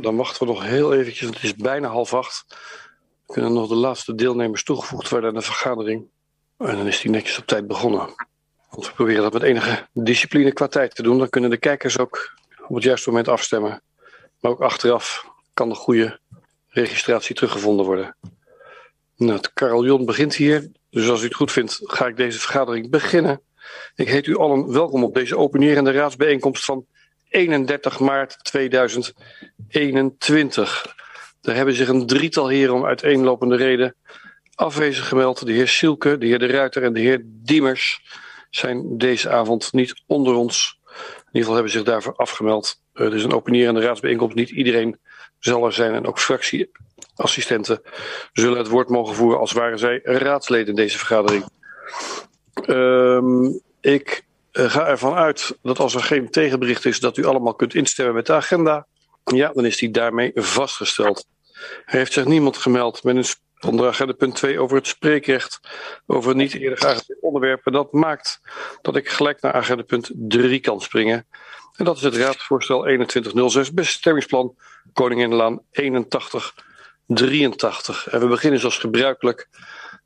Dan wachten we nog heel eventjes, want het is bijna half acht. Kunnen nog de laatste deelnemers toegevoegd worden aan de vergadering. En dan is die netjes op tijd begonnen. Want we proberen dat met enige discipline qua tijd te doen. Dan kunnen de kijkers ook op het juiste moment afstemmen. Maar ook achteraf kan de goede registratie teruggevonden worden. Nou, het carillon begint hier. Dus als u het goed vindt, ga ik deze vergadering beginnen. Ik heet u allen welkom op deze openerende raadsbijeenkomst van 31 maart 2021. Er hebben zich een drietal heren om uiteenlopende reden afwezig gemeld. De heer Silke, de heer De Ruiter en de heer Diemers zijn deze avond niet onder ons. In ieder geval hebben zich daarvoor afgemeld. Het is een openierende raadsbijeenkomst. Niet iedereen zal er zijn en ook fractieassistenten zullen het woord mogen voeren als waren zij raadsleden in deze vergadering. Um, ik ga ervan uit dat als er geen tegenbericht is, dat u allemaal kunt instemmen met de agenda. Ja, dan is die daarmee vastgesteld. Er heeft zich niemand gemeld met een onder agenda punt 2 over het spreekrecht over niet eerder aangegeven onderwerpen. Dat maakt dat ik gelijk naar agenda punt 3 kan springen. En dat is het raadsvoorstel 2106 bestemmingsplan Koninginnelaan 8183. En we beginnen zoals gebruikelijk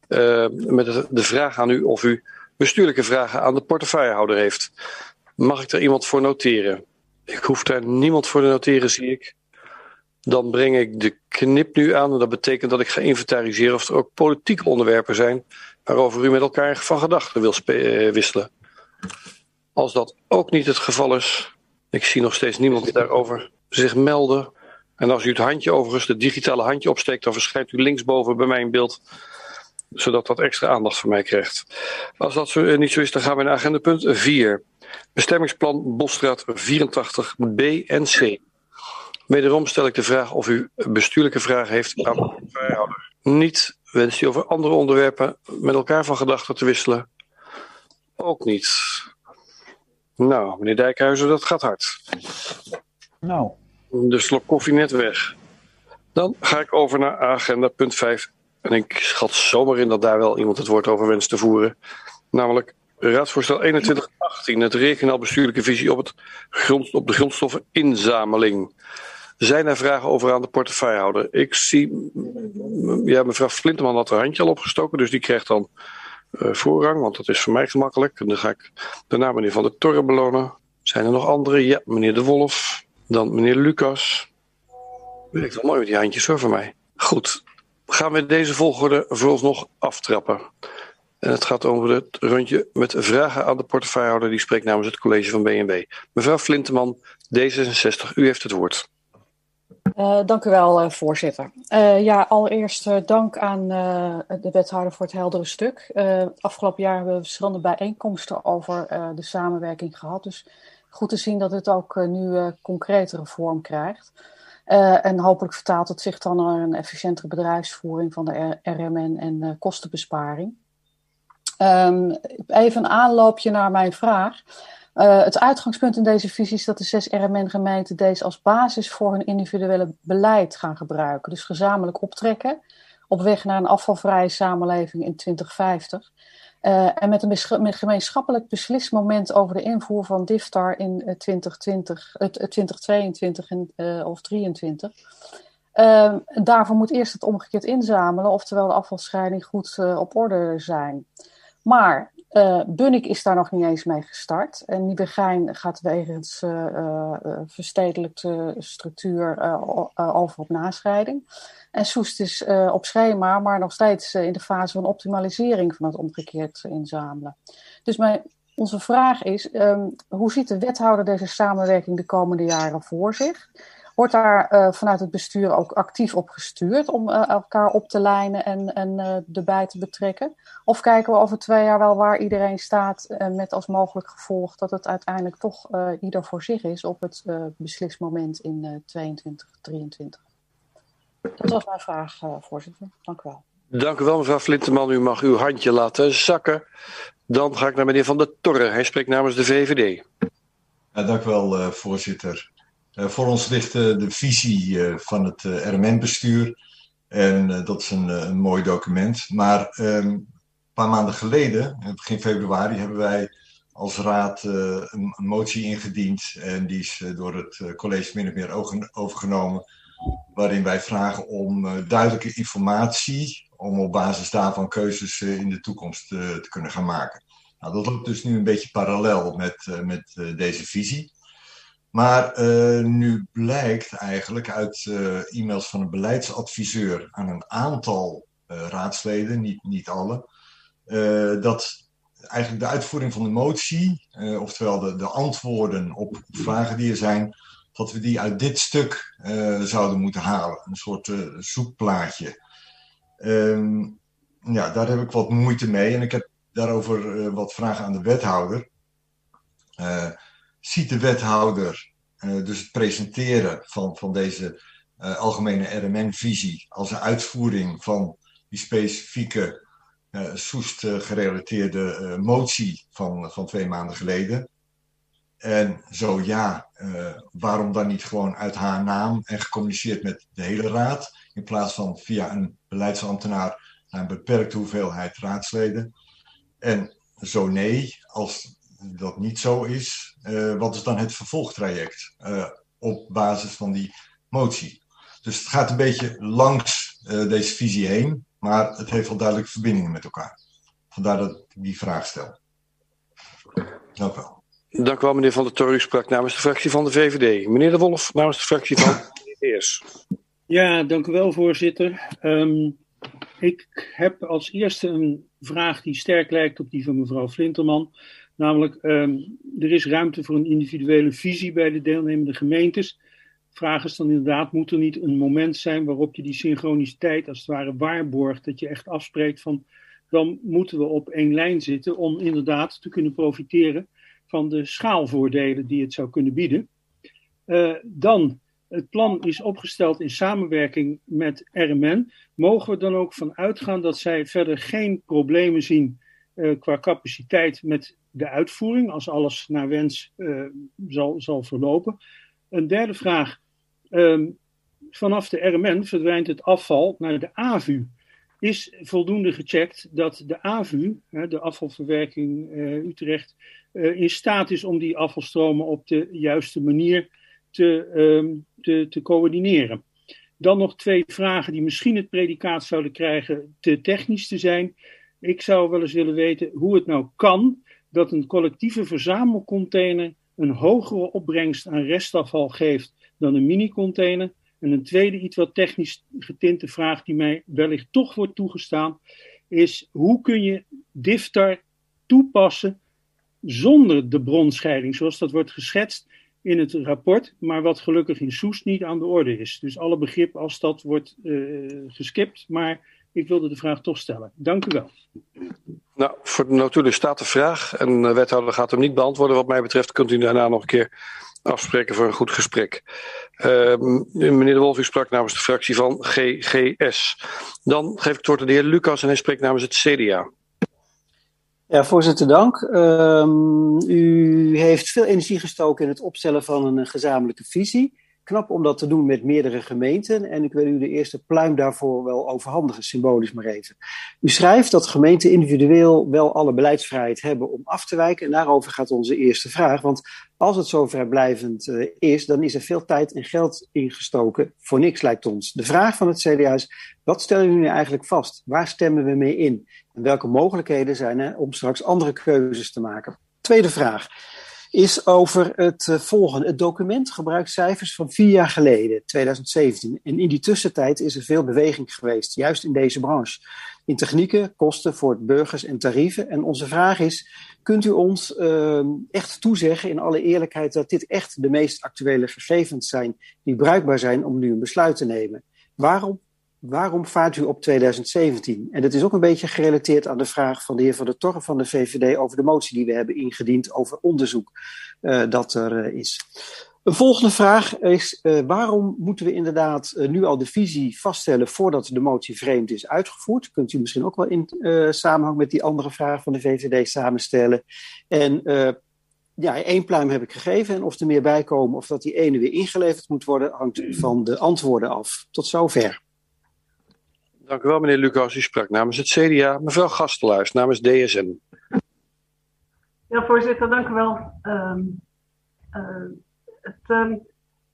uh, met de vraag aan u of u bestuurlijke vragen aan de portefeuillehouder heeft. Mag ik er iemand voor noteren? Ik hoef daar niemand voor te noteren, zie ik. Dan breng ik de knip nu aan. En dat betekent dat ik ga inventariseren of er ook politieke onderwerpen zijn waarover u met elkaar van gedachten wil eh, wisselen. Als dat ook niet het geval is, ik zie nog steeds niemand daarover zich melden. En als u het handje overigens, het digitale handje opsteekt, dan verschijnt u linksboven bij mij in beeld zodat dat extra aandacht van mij krijgt. Als dat zo, eh, niet zo is, dan gaan we naar agenda punt 4. Bestemmingsplan Bosstraat 84 B en C. Wederom stel ik de vraag of u bestuurlijke vragen heeft aan de vrijhouder. Niet wenst u over andere onderwerpen met elkaar van gedachten te wisselen? Ook niet. Nou, meneer Dijkhuizen, dat gaat hard. Nou. De slok koffie net weg. Dan ga ik over naar agenda punt 5 en ik schat zomaar in dat daar wel iemand het woord over wenst te voeren. Namelijk raadsvoorstel 2118, het regionaal bestuurlijke visie op, het grond, op de grondstoffeninzameling. Zijn er vragen over aan de portefeuillehouder? Ik zie, ja, mevrouw Flinteman had haar handje al opgestoken, dus die krijgt dan uh, voorrang, want dat is voor mij gemakkelijk. En dan ga ik daarna meneer Van der Torre belonen. Zijn er nog andere? Ja, meneer De Wolf. Dan meneer Lucas. Werkt wel mooi met die handjes hoor, voor mij. Goed, gaan we deze volgorde vooralsnog aftrappen. En het gaat over het rondje met vragen aan de portefeuillehouder. Die spreekt namens het college van BNW. Mevrouw Flinteman, D66, u heeft het woord. Uh, dank u wel, uh, voorzitter. Uh, ja, allereerst dank aan de wethouder voor het heldere stuk. afgelopen jaar hebben we verschillende bijeenkomsten over de samenwerking gehad. Dus goed te zien dat het ook nu concretere vorm krijgt. Uh, en hopelijk vertaalt het zich dan naar een efficiëntere bedrijfsvoering van de RMN en uh, kostenbesparing. Um, even een aanloopje naar mijn vraag. Uh, het uitgangspunt in deze visie is dat de zes RMN-gemeenten deze als basis voor hun individuele beleid gaan gebruiken. Dus gezamenlijk optrekken op weg naar een afvalvrije samenleving in 2050. Uh, en met een gemeenschappelijk beslismoment over de invoer van DIFTAR in 2020, uh, 2022 en, uh, of 2023. Ehm, daarvoor moet eerst het omgekeerd inzamelen, oftewel de afvalscheiding goed eh, op orde zijn. Maar uh, Bunnik is daar nog niet eens mee gestart. En Nieuwegein gaat wegens uh, verstedelijkte structuur over op nascheiding. En Soest is op schema, maar nog steeds in de fase van optimalisering van het omgekeerd inzamelen. Dus mijn, onze vraag is, um, hoe ziet de wethouder deze samenwerking de komende jaren voor zich? Wordt daar uh, vanuit het bestuur ook actief op gestuurd om uh, elkaar op te lijnen en, en uh, erbij te betrekken? Of kijken we over twee jaar wel waar iedereen staat met als mogelijk gevolg dat het uiteindelijk toch ieder voor zich is op het beslismoment in 22, 23? Dat was mijn vraag, voorzitter. Dank u wel. Dank u wel, mevrouw Flinteman. U mag uw handje laten zakken. Dan ga ik naar meneer Van der Torre. Hij spreekt namens de VVD. Ja, dank u wel, voorzitter. Uh, voor ons ligt uh, de visie uh, van het RMN-bestuur. En dat is een, mooi document. Maar um, een paar maanden geleden, begin februari, hebben wij als raad een, een, motie ingediend. En die is door het college min of meer overgenomen. waarin wij vragen om duidelijke informatie om op basis daarvan keuzes in de toekomst te kunnen gaan maken. Nou, dat loopt dus nu een beetje parallel met, met deze visie. Maar nu blijkt eigenlijk uit e-mails van een beleidsadviseur aan een aantal raadsleden, niet, niet alle, dat eigenlijk de uitvoering van de motie, oftewel de, de antwoorden op vragen die er zijn, dat we die uit dit stuk zouden moeten halen. Een soort zoekplaatje. Um, ja, daar heb ik wat moeite mee en ik heb daarover wat vragen aan de wethouder. Ziet de wethouder dus het presenteren van, van deze algemene RMN-visie als een uitvoering van die specifieke uh, Soest uh, gerelateerde uh, motie van, van twee maanden geleden. En zo ja, waarom dan niet gewoon uit haar naam en gecommuniceerd met de hele raad, in plaats van via een beleidsambtenaar naar een beperkte hoeveelheid raadsleden. En zo nee, als dat niet zo is, wat is dan het vervolgtraject op basis van die motie? Dus het gaat een beetje langs deze visie heen. Maar het heeft wel duidelijk verbindingen met elkaar. Vandaar dat ik die vraag stel. Dank u wel. Dank u wel, meneer Van der Toren. U sprak namens de fractie van de VVD. Meneer De Wolf, namens de fractie van de Ja, dank u wel, voorzitter. Um, ik heb als eerste een vraag die sterk lijkt op die van mevrouw Flinterman. Namelijk, um, er is ruimte voor een individuele visie bij de deelnemende gemeentes vraag is dan inderdaad, moet er niet een moment zijn waarop je die synchroniciteit als het ware waarborgt, dat je echt afspreekt van, dan moeten we op één lijn zitten om inderdaad te kunnen profiteren van de schaalvoordelen die het zou kunnen bieden. Uh, dan, het plan is opgesteld in samenwerking met RMN. Mogen we dan ook van uitgaan dat zij verder geen problemen zien uh, qua capaciteit met de uitvoering, als alles naar wens uh, zal, zal verlopen? Een derde vraag. Um, vanaf de RMN verdwijnt het afval naar de AVU. Is voldoende gecheckt dat de AVU, de afvalverwerking uh, Utrecht, uh, in staat is om die afvalstromen op de juiste manier te, um, te, te coördineren? Dan nog twee vragen die misschien het predicaat zouden krijgen te technisch te zijn. Ik zou wel eens willen weten hoe het nou kan dat een collectieve verzamelcontainer een hogere opbrengst aan restafval geeft dan een mini-container. En een tweede, iets wat technisch getinte vraag die mij wellicht toch wordt toegestaan, is hoe kun je DIFTAR toepassen zonder de bronscheiding, zoals dat wordt geschetst in het rapport, maar wat gelukkig in Soest niet aan de orde is. Dus alle begrip als dat wordt uh, geskipt, maar ik wilde de vraag toch stellen. Dank u wel. Nou, voor de notulen staat de vraag en de wethouder gaat hem niet beantwoorden. Wat mij betreft kunt u daarna nog een keer afspreken voor een goed gesprek. Uh, meneer De Wolf, u sprak namens de fractie van GGS. Dan geef ik het woord aan de heer Lucas en hij spreekt namens het CDA. Ja, voorzitter, dank. Um, u heeft veel energie gestoken in het opstellen van een gezamenlijke visie. Knap om dat te doen met meerdere gemeenten. En ik wil u de eerste pluim daarvoor wel overhandigen, symbolisch maar even. U schrijft dat gemeenten individueel wel alle beleidsvrijheid hebben om af te wijken. En daarover gaat onze eerste vraag. Want als het zo vrijblijvend uh, is, dan is er veel tijd en geld ingestoken voor niks, lijkt ons. De vraag van het CDA is: wat stellen jullie eigenlijk vast? Waar stemmen we mee in? En welke mogelijkheden zijn er om straks andere keuzes te maken? Tweede vraag is over het uh, volgende. Het document gebruikt cijfers van vier jaar geleden, 2017. En in die tussentijd is er veel beweging geweest, juist in deze branche. In technieken, kosten voor burgers en tarieven. En onze vraag is, kunt u ons uh, echt toezeggen in alle eerlijkheid dat dit echt de meest actuele gegevens zijn die bruikbaar zijn om nu een besluit te nemen? Waarom waarom vaart u op 2017? En dat is ook een beetje gerelateerd aan de vraag van de heer Van der Torre van de VVD over de motie die we hebben ingediend over onderzoek uh, dat er uh, is. Een volgende vraag is: uh, waarom moeten we inderdaad nu al de visie vaststellen voordat de motie vreemd is uitgevoerd? Kunt u misschien ook wel in samenhang met die andere vraag van de VVD samenstellen? En ja, één pluim heb ik gegeven. En of er meer bij komen of dat die ene weer ingeleverd moet worden, hangt van de antwoorden af. Tot zover. Dank u wel, meneer Lucas. U sprak namens het CDA. Mevrouw Gastelaars, namens DSN. Ja, voorzitter, dank u wel. Um, uh, het, um,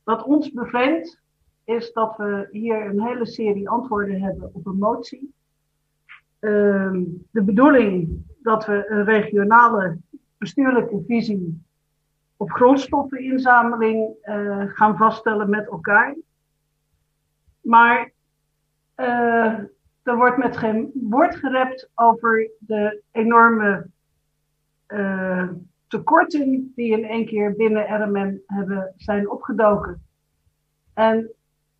wat ons bevreemdt is dat we hier een hele serie antwoorden hebben op een motie. Ehm, de bedoeling dat we een regionale bestuurlijke visie op grondstoffeninzameling uh, gaan vaststellen met elkaar. Maar uh, er wordt met geen woord gerept over de enorme uh, tekorten die in één keer binnen RMN hebben, zijn opgedoken. En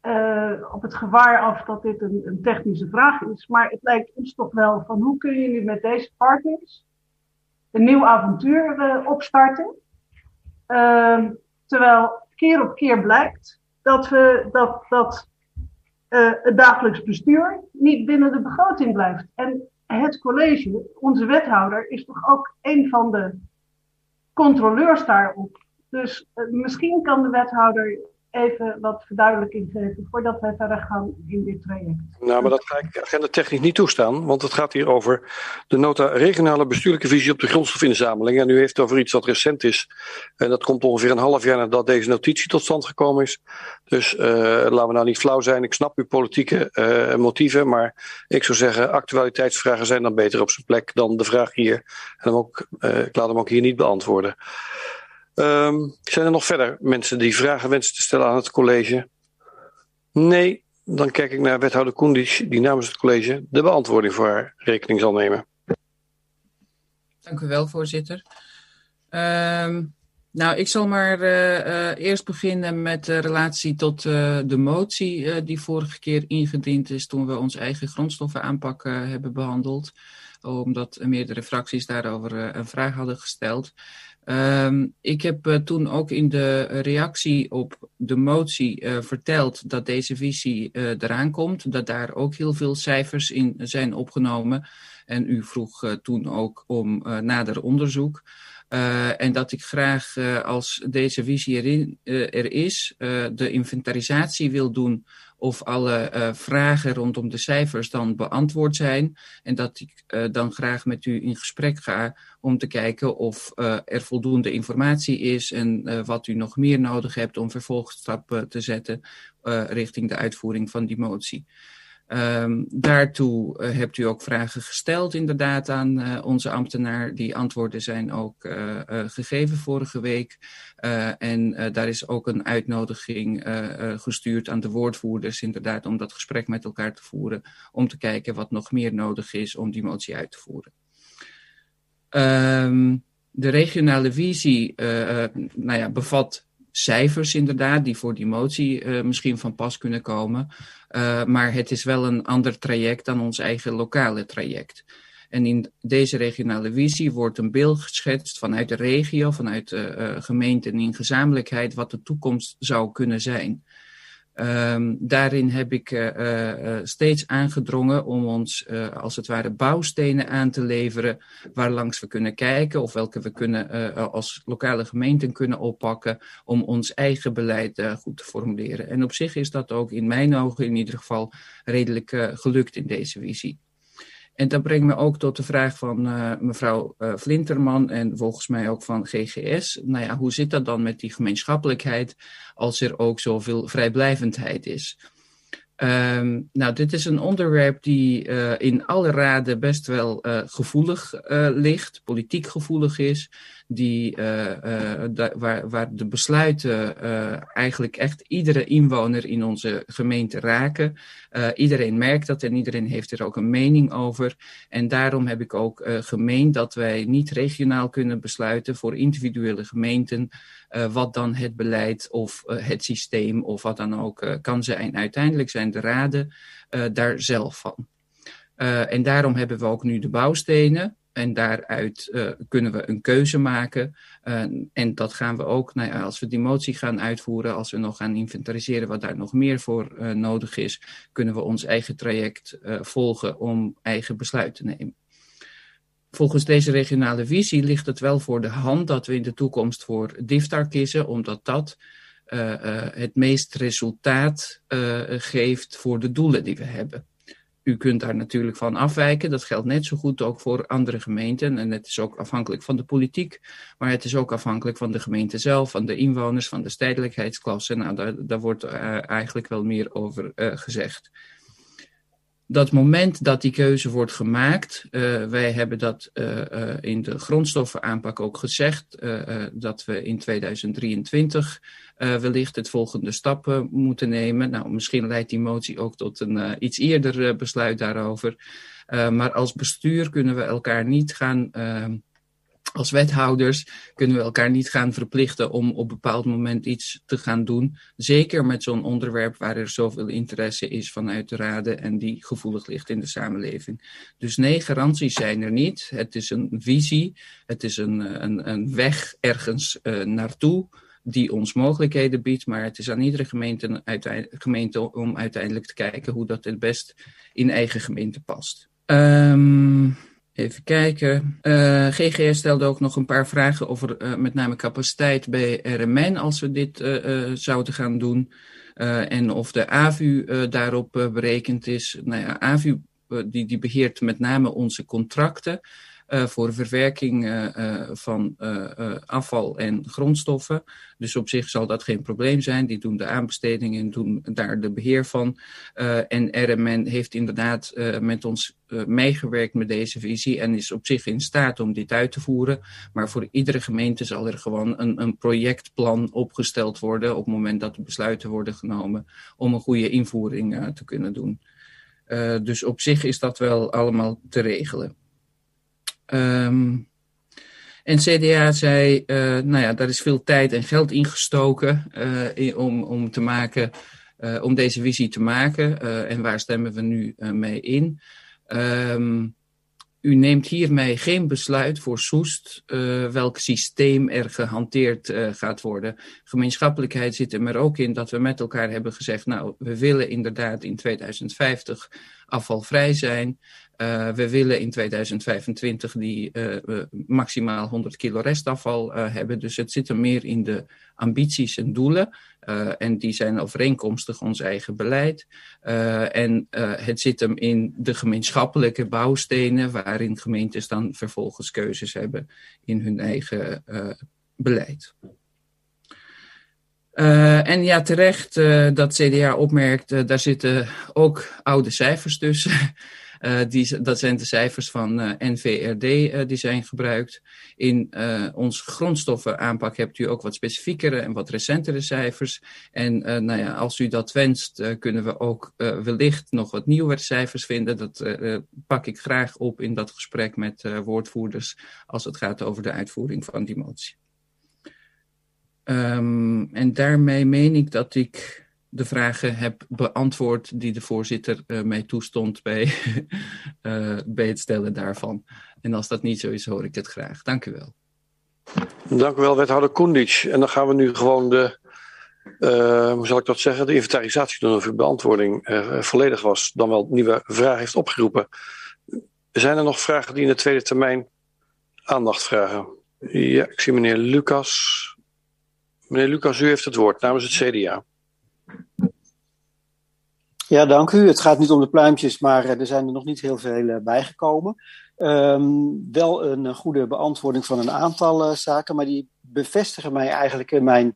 uh, op het gevaar af dat dit een, technische vraag is, maar het lijkt ons toch wel van hoe kun je nu met deze partners een nieuw avontuur uh, opstarten, uh, terwijl keer op keer blijkt dat we dat, dat het dagelijks bestuur niet binnen de begroting blijft. En het college, onze wethouder, is toch ook een van de controleurs daarop. Dus misschien kan de wethouder even wat verduidelijking geven voordat wij verder gaan in dit traject. Nou, maar dat ga ik agenda technisch niet toestaan, want het gaat hier over de nota regionale bestuurlijke visie op de grondstofinzameling. En u heeft het over iets wat recent is. En dat komt ongeveer een half jaar nadat deze notitie tot stand gekomen is. Dus uh, laten we nou niet flauw zijn. Ik snap uw politieke uh, motieven, maar ik zou zeggen, actualiteitsvragen zijn dan beter op zijn plek dan de vraag hier. En hem ook, uh, ik laat hem ook hier niet beantwoorden. Um, zijn er nog verder mensen die vragen wensen te stellen aan het college? Nee, dan kijk ik naar wethouder Koendisch, die namens het college de beantwoording voor haar rekening zal nemen. Dank u wel, voorzitter. Um, nou, ik zal maar uh, uh, eerst beginnen met de relatie tot uh, de motie die vorige keer ingediend is toen we ons eigen grondstoffenaanpak hebben behandeld. Omdat meerdere fracties daarover een vraag hadden gesteld. Um, ik heb uh, toen ook in de reactie op de motie uh, verteld dat deze visie uh, eraan komt. Dat daar ook heel veel cijfers in zijn opgenomen. En u vroeg toen ook om nader onderzoek. en dat ik graag als deze visie erin, er is, de inventarisatie wil doen of alle uh, vragen rondom de cijfers dan beantwoord zijn. En dat ik uh, dan graag met u in gesprek ga om te kijken of uh, er voldoende informatie is en wat u nog meer nodig hebt om vervolgstappen te zetten richting de uitvoering van die motie. Um, daartoe uh, hebt u ook vragen gesteld, inderdaad, aan uh, onze ambtenaar. Die antwoorden zijn ook uh, gegeven vorige week. en daar is ook een uitnodiging gestuurd aan de woordvoerders, inderdaad, om dat gesprek met elkaar te voeren. Om te kijken wat nog meer nodig is om die motie uit te voeren. Um, de regionale visie nou ja, bevat cijfers inderdaad, die voor die motie uh, misschien van pas kunnen komen. Uh, maar het is wel een ander traject dan ons eigen lokale traject. En in deze regionale visie wordt een beeld geschetst vanuit de regio, vanuit de uh, gemeenten in gezamenlijkheid, wat de toekomst zou kunnen zijn. Um, daarin heb ik uh, steeds aangedrongen om ons uh, als het ware bouwstenen aan te leveren waar langs we kunnen kijken of welke we kunnen als lokale gemeenten kunnen oppakken om ons eigen beleid goed te formuleren. En op zich is dat ook in mijn ogen in ieder geval redelijk gelukt in deze visie. En dat brengt me ook tot de vraag van uh, mevrouw uh, Flinterman en volgens mij ook van GGS. Nou ja, hoe zit dat dan met die gemeenschappelijkheid als er ook zoveel vrijblijvendheid is? Um, nou, dit is een onderwerp die uh, in alle raden best wel gevoelig ligt, politiek gevoelig is die, waar, waar de besluiten eigenlijk echt iedere inwoner in onze gemeente raken. iedereen merkt dat en iedereen heeft er ook een mening over. En daarom heb ik ook gemeend dat wij niet regionaal kunnen besluiten voor individuele gemeenten. Wat dan het beleid of het systeem of wat dan ook kan zijn. Uiteindelijk zijn de raden daar zelf van. en daarom hebben we ook nu de bouwstenen. En daaruit kunnen we een keuze maken. En dat gaan we ook, nou ja, als we die motie gaan uitvoeren, als we nog gaan inventariseren wat daar nog meer voor nodig is, kunnen we ons eigen traject volgen om eigen besluit te nemen. Volgens deze regionale visie ligt het wel voor de hand dat we in de toekomst voor DIFTAR kiezen, omdat dat het meest resultaat geeft voor de doelen die we hebben. u kunt daar natuurlijk van afwijken. Dat geldt net zo goed ook voor andere gemeenten. En het is ook afhankelijk van de politiek, maar het is ook afhankelijk van de gemeente zelf, van de inwoners, van de stedelijkheidsklasse. Nou, daar, daar wordt eigenlijk wel meer over gezegd dat moment dat die keuze wordt gemaakt, uh, wij hebben dat uh, uh, in de grondstoffenaanpak ook gezegd, dat we in 2023 wellicht het volgende stappen moeten nemen. Nou, misschien leidt die motie ook tot een iets eerder besluit daarover. maar als bestuur kunnen we elkaar niet gaan ehm, als wethouders kunnen we elkaar niet gaan verplichten om op een bepaald moment iets te gaan doen. Zeker met zo'n onderwerp waar er zoveel interesse is vanuit de raden en die gevoelig ligt in de samenleving. Dus nee, garanties zijn er niet. Het is een visie, het is een, een, een weg ergens uh, naartoe die ons mogelijkheden biedt, maar het is aan iedere gemeente, gemeente om uiteindelijk te kijken hoe dat het best in eigen gemeente past. Um, Even kijken. Uh, eh, GGS stelde ook nog een paar vragen over uh, met name capaciteit bij RMN als we dit uh, zouden gaan doen. en of de AVU daarop berekend is. Nou ja, AVU die, die beheert met name onze contracten. Uh, voor verwerking uh, van afval en grondstoffen. Dus op zich zal dat geen probleem zijn. Die doen de aanbestedingen en doen daar de beheer van. en RMN heeft inderdaad met ons meegewerkt met deze visie en is op zich in staat om dit uit te voeren. Maar voor iedere gemeente zal er gewoon een, een projectplan opgesteld worden op het moment dat de besluiten worden genomen om een goede invoering te kunnen doen. dus op zich is dat wel allemaal te regelen. Um, en CDA zei, uh, nou ja, daar is veel tijd en geld ingestoken in, om, om te maken, uh, om deze visie te maken. en waar stemmen we nu mee in? Um, u neemt hiermee geen besluit voor Soest welk systeem er gehanteerd gaat worden. Gemeenschappelijkheid zit er maar ook in dat we met elkaar hebben gezegd, nou, we willen inderdaad in 2050 afvalvrij zijn. Uh, we willen in 2025 die uh, maximaal 100 kilo restafval uh, hebben. Dus het zit er meer in de ambities en doelen. en die zijn overeenkomstig ons eigen beleid. en het zit hem in de gemeenschappelijke bouwstenen, waarin gemeentes dan vervolgens keuzes hebben in hun eigen beleid. En ja, terecht dat CDA opmerkt, daar zitten ook oude cijfers tussen. Uh, die, dat zijn de cijfers van uh, NVRD uh, die zijn gebruikt. In ons grondstoffenaanpak hebt u ook wat specifiekere en wat recentere cijfers. En nou ja, als u dat wenst, kunnen we ook wellicht nog wat nieuwere cijfers vinden. Dat pak ik graag op in dat gesprek met woordvoerders als het gaat over de uitvoering van die motie. Um, en daarmee meen ik dat ik de vragen heb beantwoord die de voorzitter uh, mij toestond bij, uh, bij het stellen daarvan. En als dat niet zo is, hoor ik het graag. Dank u wel. Dank u wel, wethouder Koendic. En dan gaan we nu gewoon de, uh, hoe zal ik dat zeggen, de inventarisatie doen of uw beantwoording volledig was, dan wel nieuwe vragen heeft opgeroepen. Zijn er nog vragen die in de tweede termijn aandacht vragen? Ja, ik zie meneer Lucas. Meneer Lucas, u heeft het woord namens het CDA. Ja, dank u. Het gaat niet om de pluimpjes, maar er zijn er nog niet heel veel uh, bijgekomen. Um, wel een goede beantwoording van een aantal zaken, maar die bevestigen mij eigenlijk in mijn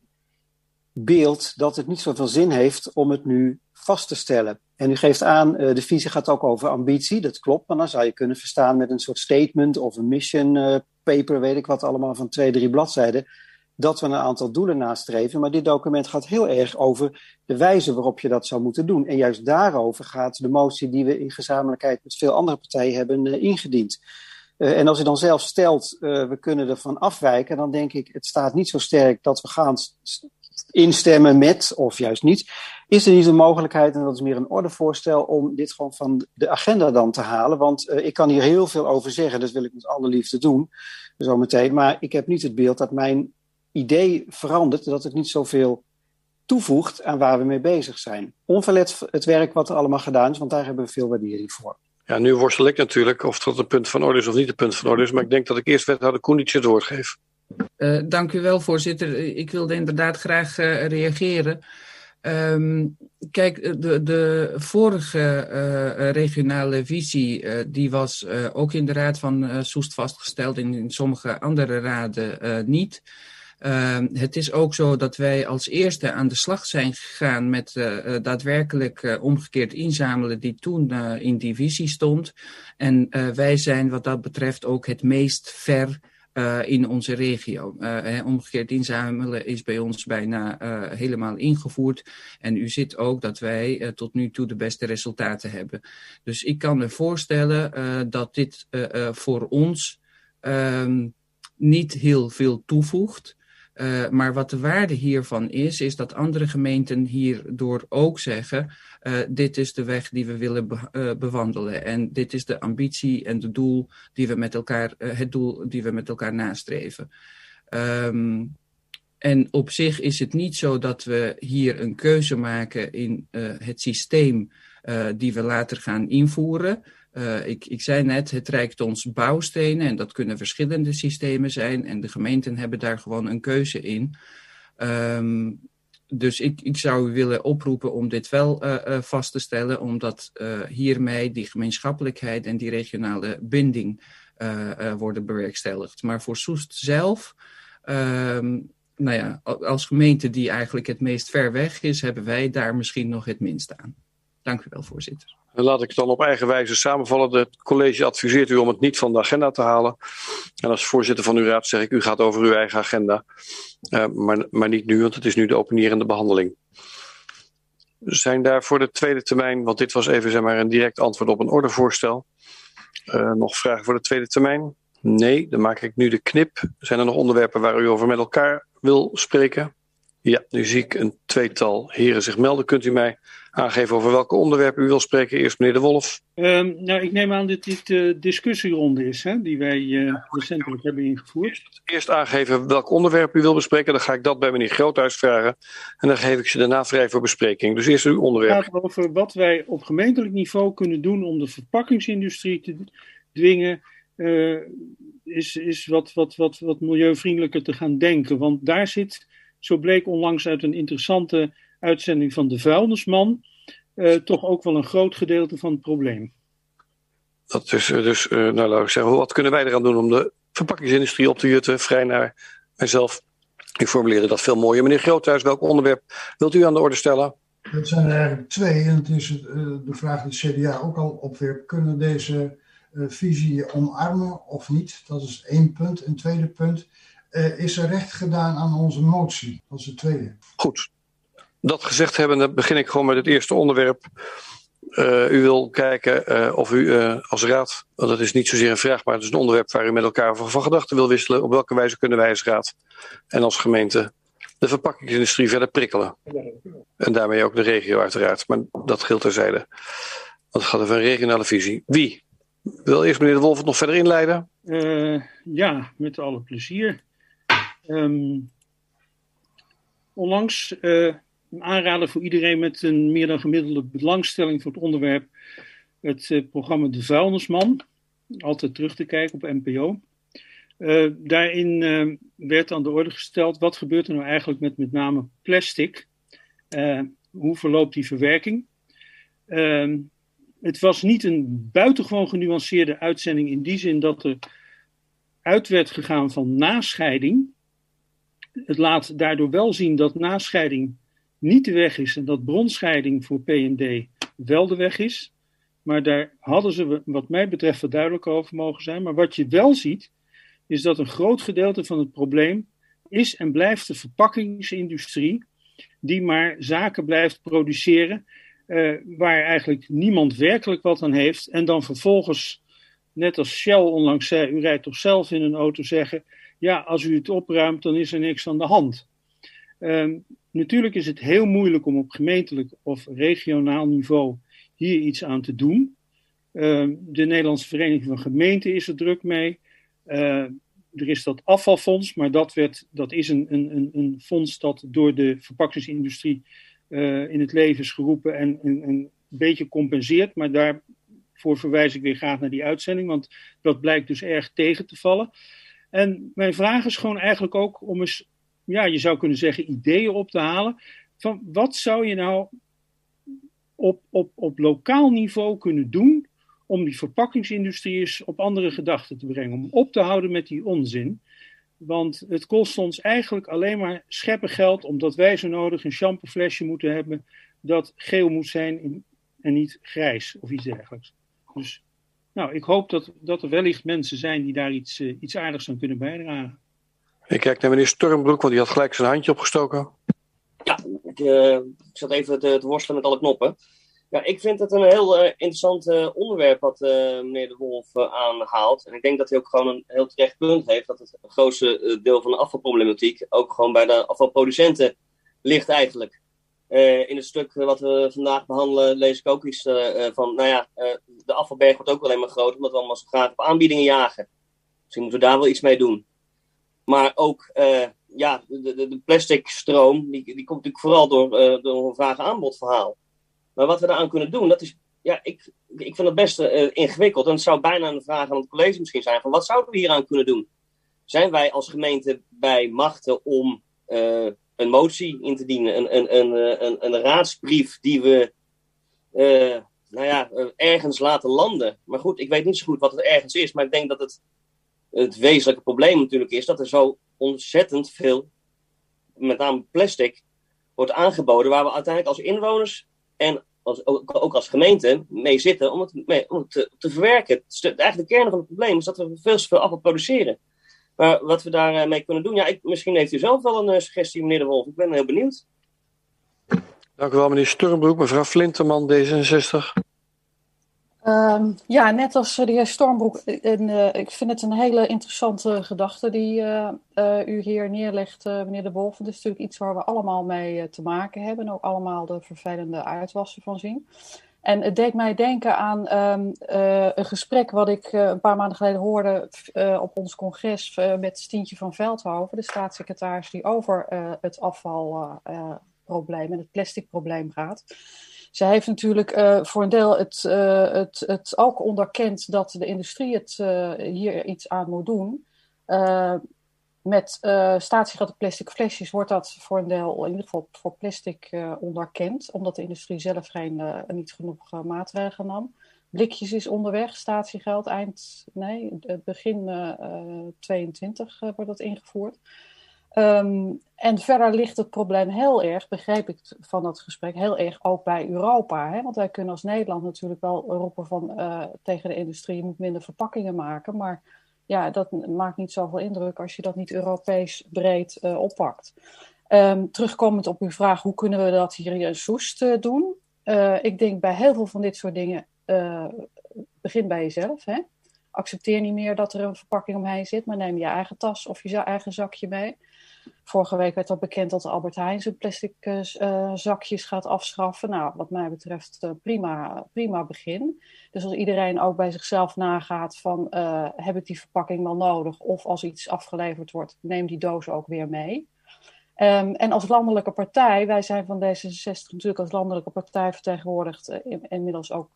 beeld dat het niet zoveel zin heeft om het nu vast te stellen. En u geeft aan, de visie gaat ook over ambitie, dat klopt, maar dan zou je kunnen verstaan met een soort statement of een mission paper, weet ik wat allemaal, van twee, drie bladzijden dat we een aantal doelen nastreven. Maar dit document gaat heel erg over de wijze waarop je dat zou moeten doen. En juist daarover gaat de motie die we in gezamenlijkheid met veel andere partijen hebben uh, ingediend. Uh, en als u dan zelf stelt, uh, we kunnen ervan afwijken, dan denk ik, het staat niet zo sterk dat we gaan instemmen met, of juist niet. Is er niet een mogelijkheid, en dat is meer een ordevoorstel, om dit gewoon van de agenda dan te halen? Want ik kan hier heel veel over zeggen, dat wil ik met alle liefde doen, zometeen. Maar ik heb niet het beeld dat mijn idee verandert, dat het niet zoveel toevoegt aan waar we mee bezig zijn. Onverlet het werk wat er allemaal gedaan is, want daar hebben we veel waardering voor. Ja, nu worstel ik natuurlijk of dat een punt van orde is of niet een punt van orde is, maar ik denk dat ik eerst wethouder Koenitsch het woord geef. Uh, dank u wel, voorzitter. Ik wilde inderdaad graag uh, reageren. Ehm, kijk, de, de vorige uh, regionale visie uh, die was ook in de Raad van Soest vastgesteld en in sommige andere raden niet. Ehm, het is ook zo dat wij als eerste aan de slag zijn gegaan met daadwerkelijk omgekeerd inzamelen die toen in die visie stond. En wij zijn wat dat betreft ook het meest ver in onze regio. Omgekeerd inzamelen is bij ons bijna helemaal ingevoerd. En u ziet ook dat wij tot nu toe de beste resultaten hebben. Dus ik kan me voorstellen dat dit voor ons um, niet heel veel toevoegt. Uh, maar wat de waarde hiervan is, is dat andere gemeenten hierdoor ook zeggen: uh, dit is de weg die we willen be uh, bewandelen. En dit is de ambitie en de doel die we met elkaar, het doel die we met elkaar nastreven. Um, en op zich is het niet zo dat we hier een keuze maken in het systeem die we later gaan invoeren. Uh, ik, ik zei net, het reikt ons bouwstenen en dat kunnen verschillende systemen zijn en de gemeenten hebben daar gewoon een keuze in. Um, dus ik, ik zou u willen oproepen om dit wel uh, uh, vast te stellen, omdat hiermee die gemeenschappelijkheid en die regionale binding worden bewerkstelligd. Maar voor Soest zelf, um, nou ja, als gemeente die eigenlijk het meest ver weg is, hebben wij daar misschien nog het minst aan. Dank u wel, voorzitter. Laat ik het dan op eigen wijze samenvallen. Het college adviseert u om het niet van de agenda te halen. En als voorzitter van uw raad zeg ik, u gaat over uw eigen agenda. Uh, maar, maar niet nu, want het is nu de openierende behandeling. Zijn daar voor de tweede termijn, want dit was even zeg maar, een direct antwoord op een ordevoorstel. Uh, nog vragen voor de tweede termijn? Nee, dan maak ik nu de knip. Zijn er nog onderwerpen waar u over met elkaar wil spreken? Ja, nu zie ik een tweetal heren zich melden. Kunt u mij aangeven over welke onderwerpen u wil spreken? Eerst meneer De Wolf. Um, nou, ik neem aan dat dit de uh, discussieronde is, hè, die wij uh, recentelijk hebben ingevoerd. Eerst, eerst, aangeven welk onderwerp u wil bespreken. Dan ga ik dat bij meneer Groothuis vragen. En dan geef ik ze daarna vrij voor bespreking. Dus eerst uw onderwerp. Het gaat over wat wij op gemeentelijk niveau kunnen doen om de verpakkingsindustrie te dwingen. Uh, is, is wat, wat, wat, wat milieuvriendelijker te gaan denken. Want daar zit zo bleek onlangs uit een interessante uitzending van De Vuilnisman uh, toch ook wel een groot gedeelte van het probleem. Dat is dus, uh, nou laat ik zeggen, wat kunnen wij eraan doen om de verpakkingsindustrie op te jutten? Vrij naar mijzelf. Ik formuleerde dat veel mooier. Meneer Groothuis, welk onderwerp wilt u aan de orde stellen? Het zijn er eigenlijk twee. En het is de vraag die het CDA ook al opwerpt. Kunnen deze visie omarmen of niet? Dat is één punt. Een tweede punt uh, is er recht gedaan aan onze motie? Dat is het tweede. Goed. Dat gezegd hebbende begin ik gewoon met het eerste onderwerp. Uh, u wil kijken uh, of u als raad, want dat is niet zozeer een vraag, maar het is een onderwerp waar u met elkaar van, van gedachten wil wisselen. Op welke wijze kunnen wij als raad en als gemeente de verpakkingsindustrie verder prikkelen? En daarmee ook de regio uiteraard, maar dat geldt terzijde. Want het gaat over een regionale visie. Wie? Wil eerst meneer De Wolf het nog verder inleiden? ja, met alle plezier. Um, onlangs uh, een aanrader voor iedereen met een meer dan gemiddelde belangstelling voor het onderwerp. Het uh, programma De Vuilnisman. Altijd terug te kijken op NPO. Uh, daarin werd aan de orde gesteld wat gebeurt er nou eigenlijk met met name plastic. hoe verloopt die verwerking? Ehm, het was niet een buitengewoon genuanceerde uitzending in die zin dat er uit werd gegaan van nascheiding het laat daardoor wel zien dat nascheiding niet de weg is en dat bronscheiding voor PND wel de weg is. Maar daar hadden ze, wat mij betreft, wat duidelijk over mogen zijn. Maar wat je wel ziet, is dat een groot gedeelte van het probleem is en blijft de verpakkingsindustrie, die maar zaken blijft produceren uh, waar eigenlijk niemand werkelijk wat aan heeft. En dan vervolgens, net als Shell onlangs zei, u rijdt toch zelf in een auto zeggen ja, als u het opruimt, dan is er niks aan de hand. Um, natuurlijk is het heel moeilijk om op gemeentelijk of regionaal niveau hier iets aan te doen. Um, de Nederlandse Vereniging van Gemeenten is er druk mee. Uh, er is dat afvalfonds, maar dat, werd, dat is een, een, een fonds dat door de verpakkingsindustrie uh, in het leven is geroepen en een, een beetje compenseert. Maar daarvoor verwijs ik weer graag naar die uitzending, want dat blijkt dus erg tegen te vallen. En mijn vraag is gewoon eigenlijk ook om eens, ja, je zou kunnen zeggen, ideeën op te halen van wat zou je nou op, op, op lokaal niveau kunnen doen om die verpakkingsindustrie eens op andere gedachten te brengen, om op te houden met die onzin. Want het kost ons eigenlijk alleen maar scheppen geld, omdat wij zo nodig een shampooflesje moeten hebben dat geel moet zijn en niet grijs of iets dergelijks. Dus nou, ik hoop dat, dat er wellicht mensen zijn die daar iets, uh, iets aardigs aan kunnen bijdragen. Ik kijk naar meneer Stormbroek, want die had gelijk zijn handje opgestoken. Ja, ik, uh, ik zat even te, te, worstelen met alle knoppen. Ja, ik vind het een heel uh, interessant onderwerp wat meneer De Wolf aanhaalt. En ik denk dat hij ook gewoon een heel terecht punt heeft. Dat het grootste deel van de afvalproblematiek ook gewoon bij de afvalproducenten ligt eigenlijk. Uh, in het stuk wat we vandaag behandelen, lees ik ook iets uh, van, nou ja, de afvalberg wordt ook alleen maar groter, omdat we allemaal zo graag op aanbiedingen jagen. Misschien moeten we daar wel iets mee doen. Maar ook, ja, de, de, de, plastic stroom, die, die komt natuurlijk vooral door, door een vraag-aanbod verhaal. Maar wat we daaraan kunnen doen, dat is, ja, ik, ik vind het best ingewikkeld. En het zou bijna een vraag aan het college misschien zijn, van wat zouden we hieraan kunnen doen? Zijn wij als gemeente bij machten om een motie in te dienen, een, een, een, een, een raadsbrief die we uh, nou ja, ergens laten landen. Maar goed, ik weet niet zo goed wat het ergens is, maar ik denk dat het, het wezenlijke probleem natuurlijk is dat er zo ontzettend veel, met name plastic, wordt aangeboden waar we uiteindelijk als inwoners en als, ook, als gemeente mee zitten om het, mee, om het te, verwerken. Eigenlijk de kern van het probleem is dat we veel te veel afval produceren. Maar wat we daarmee mee kunnen doen, ja, ik, misschien heeft u zelf wel een uh, suggestie, meneer De Wolf. Ik ben heel benieuwd. Dank u wel, meneer Sturmbroek. Mevrouw Flinterman, D66. Um, ja, net als de heer Stormbroek, en, uh, ik vind het een hele interessante gedachte die uh, uh, u hier neerlegt, meneer De Wolf. Het is natuurlijk iets waar we allemaal mee te maken hebben en ook allemaal de vervelende uitwassen van zien. En het deed mij denken aan um, uh, een gesprek wat ik uh, een paar maanden geleden hoorde uh, op ons congres met Stientje van Veldhoven, de staatssecretaris die over het afvalprobleem en het plasticprobleem gaat. Zij heeft natuurlijk voor een deel het, het, het ook onderkend dat de industrie het hier iets aan moet doen met uh, statiegeld plastic flesjes wordt dat voor een deel, in ieder geval voor plastic, uh, onderkend. Omdat de industrie zelf geen, uh, niet genoeg maatregelen nam. Blikjes is onderweg, statiegeld, eind, nee, begin 22 wordt dat ingevoerd. Um, en verder ligt het probleem heel erg, begreep ik van dat gesprek, heel erg ook bij Europa. Hè? Want wij kunnen als Nederland natuurlijk wel roepen van, tegen de industrie, je moet minder verpakkingen maken. Maar ja, dat maakt niet zoveel indruk als je dat niet Europees breed uh, oppakt. Um, terugkomend op uw vraag, hoe kunnen we dat hier in Soest uh, doen? Ik denk bij heel veel van dit soort dingen, begin bij jezelf. Hè? Accepteer niet meer dat er een verpakking omheen zit, maar neem je eigen tas of je eigen zakje mee. Vorige week werd al bekend dat Albert Heijn zijn plastic uh, zakjes gaat afschaffen. Nou, wat mij betreft uh, prima, prima begin. Dus als iedereen ook bij zichzelf nagaat van heb ik die verpakking wel nodig? Of als iets afgeleverd wordt, neem die doos ook weer mee. Um, en als landelijke partij, wij zijn van D66 natuurlijk als landelijke partij vertegenwoordigd, in, inmiddels ook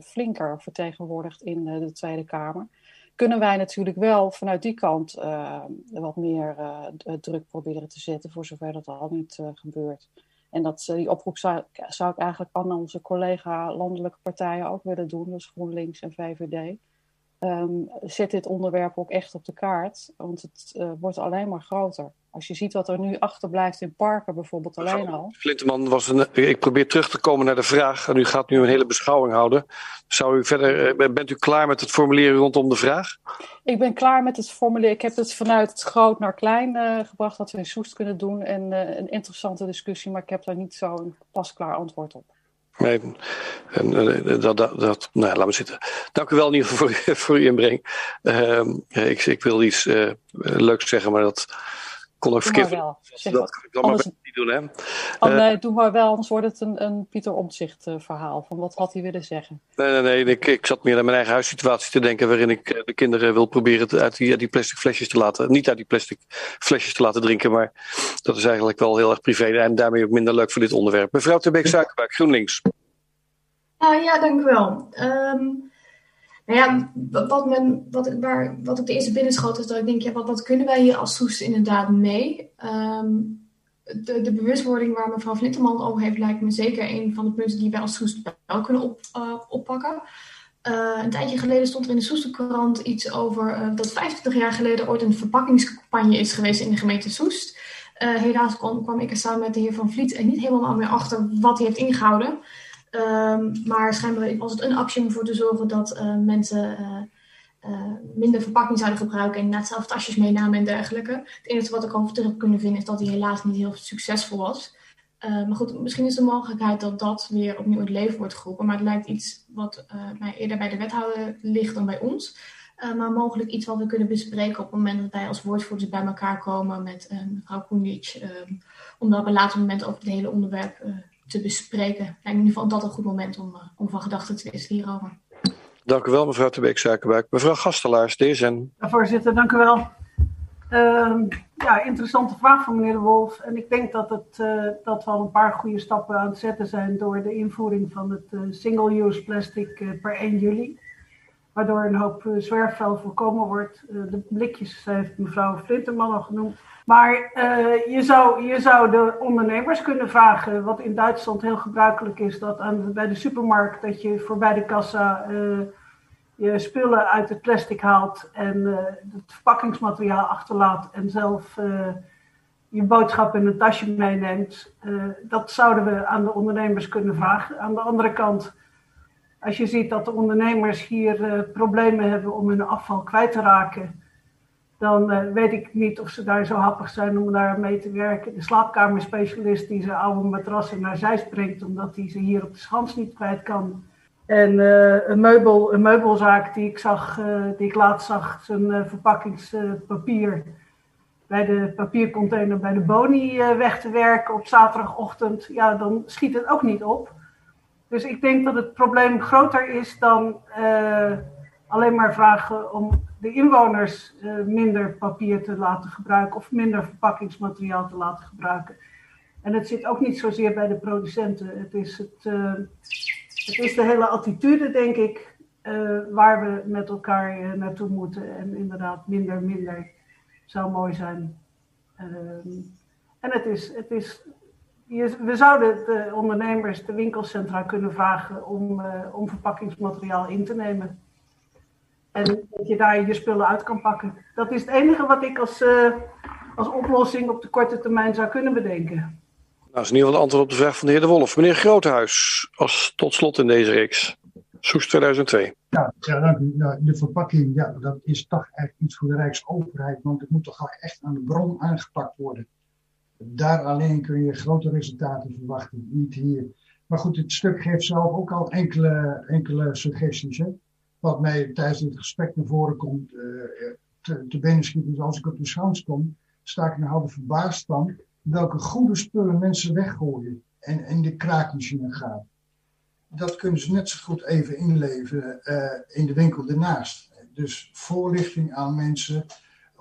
flinker vertegenwoordigd in de Tweede Kamer kunnen wij natuurlijk wel vanuit die kant uh, wat meer uh, druk proberen te zetten, voor zover dat al niet uh, gebeurt. En dat, die oproep zou, zou, ik eigenlijk aan onze collega landelijke partijen ook willen doen, dus GroenLinks en VVD. Um, zet dit onderwerp ook echt op de kaart, want het wordt alleen maar groter. Als je ziet wat er nu achterblijft in parken bijvoorbeeld alleen al. Flinteman was een. Ik probeer terug te komen naar de vraag. En u gaat nu een hele beschouwing houden. Zou u verder, bent u klaar met het formuleren rondom de vraag? Ik ben klaar met het formuleren. Ik heb het vanuit het groot naar klein uh, gebracht dat we in Soest kunnen doen. En uh, een interessante discussie, maar ik heb daar niet zo'n pasklaar antwoord op. Nee, en, uh, dat, dat, dat, nou, laat me zitten. Dank u wel in ieder geval voor, voor uw inbreng. ik, ik wil iets leuks zeggen, maar dat kon ook verkeerd. Wel. dat kan ik dan anders, maar niet doen, hè? Oh, nee, doe maar wel, anders wordt het een, een Pieter Omtzigt uh, verhaal. Van wat had hij willen zeggen? Nee, nee, nee. Ik, ik zat meer aan mijn eigen huissituatie te denken. waarin ik de kinderen wil proberen uit die, uit die plastic flesjes te laten. Niet uit die plastic flesjes te laten drinken. Maar dat is eigenlijk wel heel erg privé. En daarmee ook minder leuk voor dit onderwerp. Mevrouw Terbeek Suikerbuik, GroenLinks. Uh, ja, dank u wel. Um, nou ja, wat, men, wat, ik, waar, wat ik de eerste binnenschoot is dat ik denk, ja, wat, wat kunnen wij hier als Soest inderdaad mee? Um, de, de, bewustwording waar mevrouw Vlinterman over heeft, lijkt me zeker een van de punten die wij als Soest wel kunnen op, uh, oppakken. Uh, een tijdje geleden stond er in de Soesterkrant iets over uh, dat 25 jaar geleden ooit een verpakkingscampagne is geweest in de gemeente Soest. helaas kwam, ik er samen met de heer Van Vliet en niet helemaal meer achter wat hij heeft ingehouden. Ehm, maar schijnbaar was het een actie om ervoor te zorgen dat mensen uh, minder verpakking zouden gebruiken en net zelf tasjes meenamen en dergelijke. Het enige wat ik over terug heb kunnen vinden is dat die helaas niet heel succesvol was. Uh, maar goed, misschien is de mogelijkheid dat dat weer opnieuw het leven wordt geroepen. Maar het lijkt iets wat mij eerder bij de wethouder ligt dan bij ons. maar mogelijk iets wat we kunnen bespreken op het moment dat wij als woordvoerders bij elkaar komen met Koenic. Um, om dan op een later moment over het hele onderwerp te bespreken. Lijkt me in ieder geval dat een goed moment om, om van gedachten te wisselen hierover. Dank u wel, mevrouw Tebeek Zakenbuik. Mevrouw Gastelaars, DSN. Ja, voorzitter, dank u wel. Uh, ja, interessante vraag van meneer De Wolf. En ik denk dat, het, uh, dat we al een paar goede stappen aan het zetten zijn door de invoering van het uh, single-use plastic uh, per 1 juli. Waardoor een hoop zwerfvuil voorkomen wordt. de blikjes heeft mevrouw Flinterman al genoemd. Maar je, zou, je zou de ondernemers kunnen vragen, wat in Duitsland heel gebruikelijk is, dat aan, bij de supermarkt dat je voorbij de kassa je spullen uit het plastic haalt en het verpakkingsmateriaal achterlaat en zelf je boodschap in een tasje meeneemt. Dat zouden we aan de ondernemers kunnen vragen. Aan de andere kant, als je ziet dat de ondernemers hier problemen hebben om hun afval kwijt te raken, dan weet ik niet of ze daar zo happig zijn om daar mee te werken. De slaapkamerspecialist die zijn oude matrassen naar zij springt omdat hij ze hier op de schans niet kwijt kan en uh, een, meubel, een meubelzaak die ik, zag, die ik laatst zag, zijn verpakkingspapier bij de papiercontainer bij de Boni weg te werken op zaterdagochtend. Ja, dan schiet het ook niet op. Dus ik denk dat het probleem groter is dan alleen maar vragen om de inwoners minder papier te laten gebruiken of minder verpakkingsmateriaal te laten gebruiken. En het zit ook niet zozeer bij de producenten. Het is het het is de hele attitude, denk ik, waar we met elkaar naartoe moeten. En inderdaad, minder, minder zou mooi zijn. Uh, en het is, het is je, we zouden de ondernemers, de winkelcentra kunnen vragen om, eh, om verpakkingsmateriaal in te nemen. En dat je daar je spullen uit kan pakken. Dat is het enige wat ik als, als oplossing op de korte termijn zou kunnen bedenken. Nou, dat is in ieder geval de antwoord op de vraag van de heer De Wolf. Meneer Groothuis, als tot slot in deze reeks. Soes 2002. Ja, ja dank u. Nou, de verpakking, ja, dat is toch echt iets voor de Rijksoverheid, want het moet toch echt aan de bron aangepakt worden. Daar alleen kun je grote resultaten verwachten, niet hier. Maar goed, het stuk geeft zelf ook al enkele, enkele suggesties. Hè? Wat mij tijdens dit gesprek naar voren komt, uh, te, te schiet, dus als ik op de schans kom, sta ik nogal verbaasd van welke goede spullen mensen weggooien en in de kraakmachine gaan. Dat kunnen ze net zo goed even inleveren uh, in de winkel ernaast. Dus voorlichting aan mensen,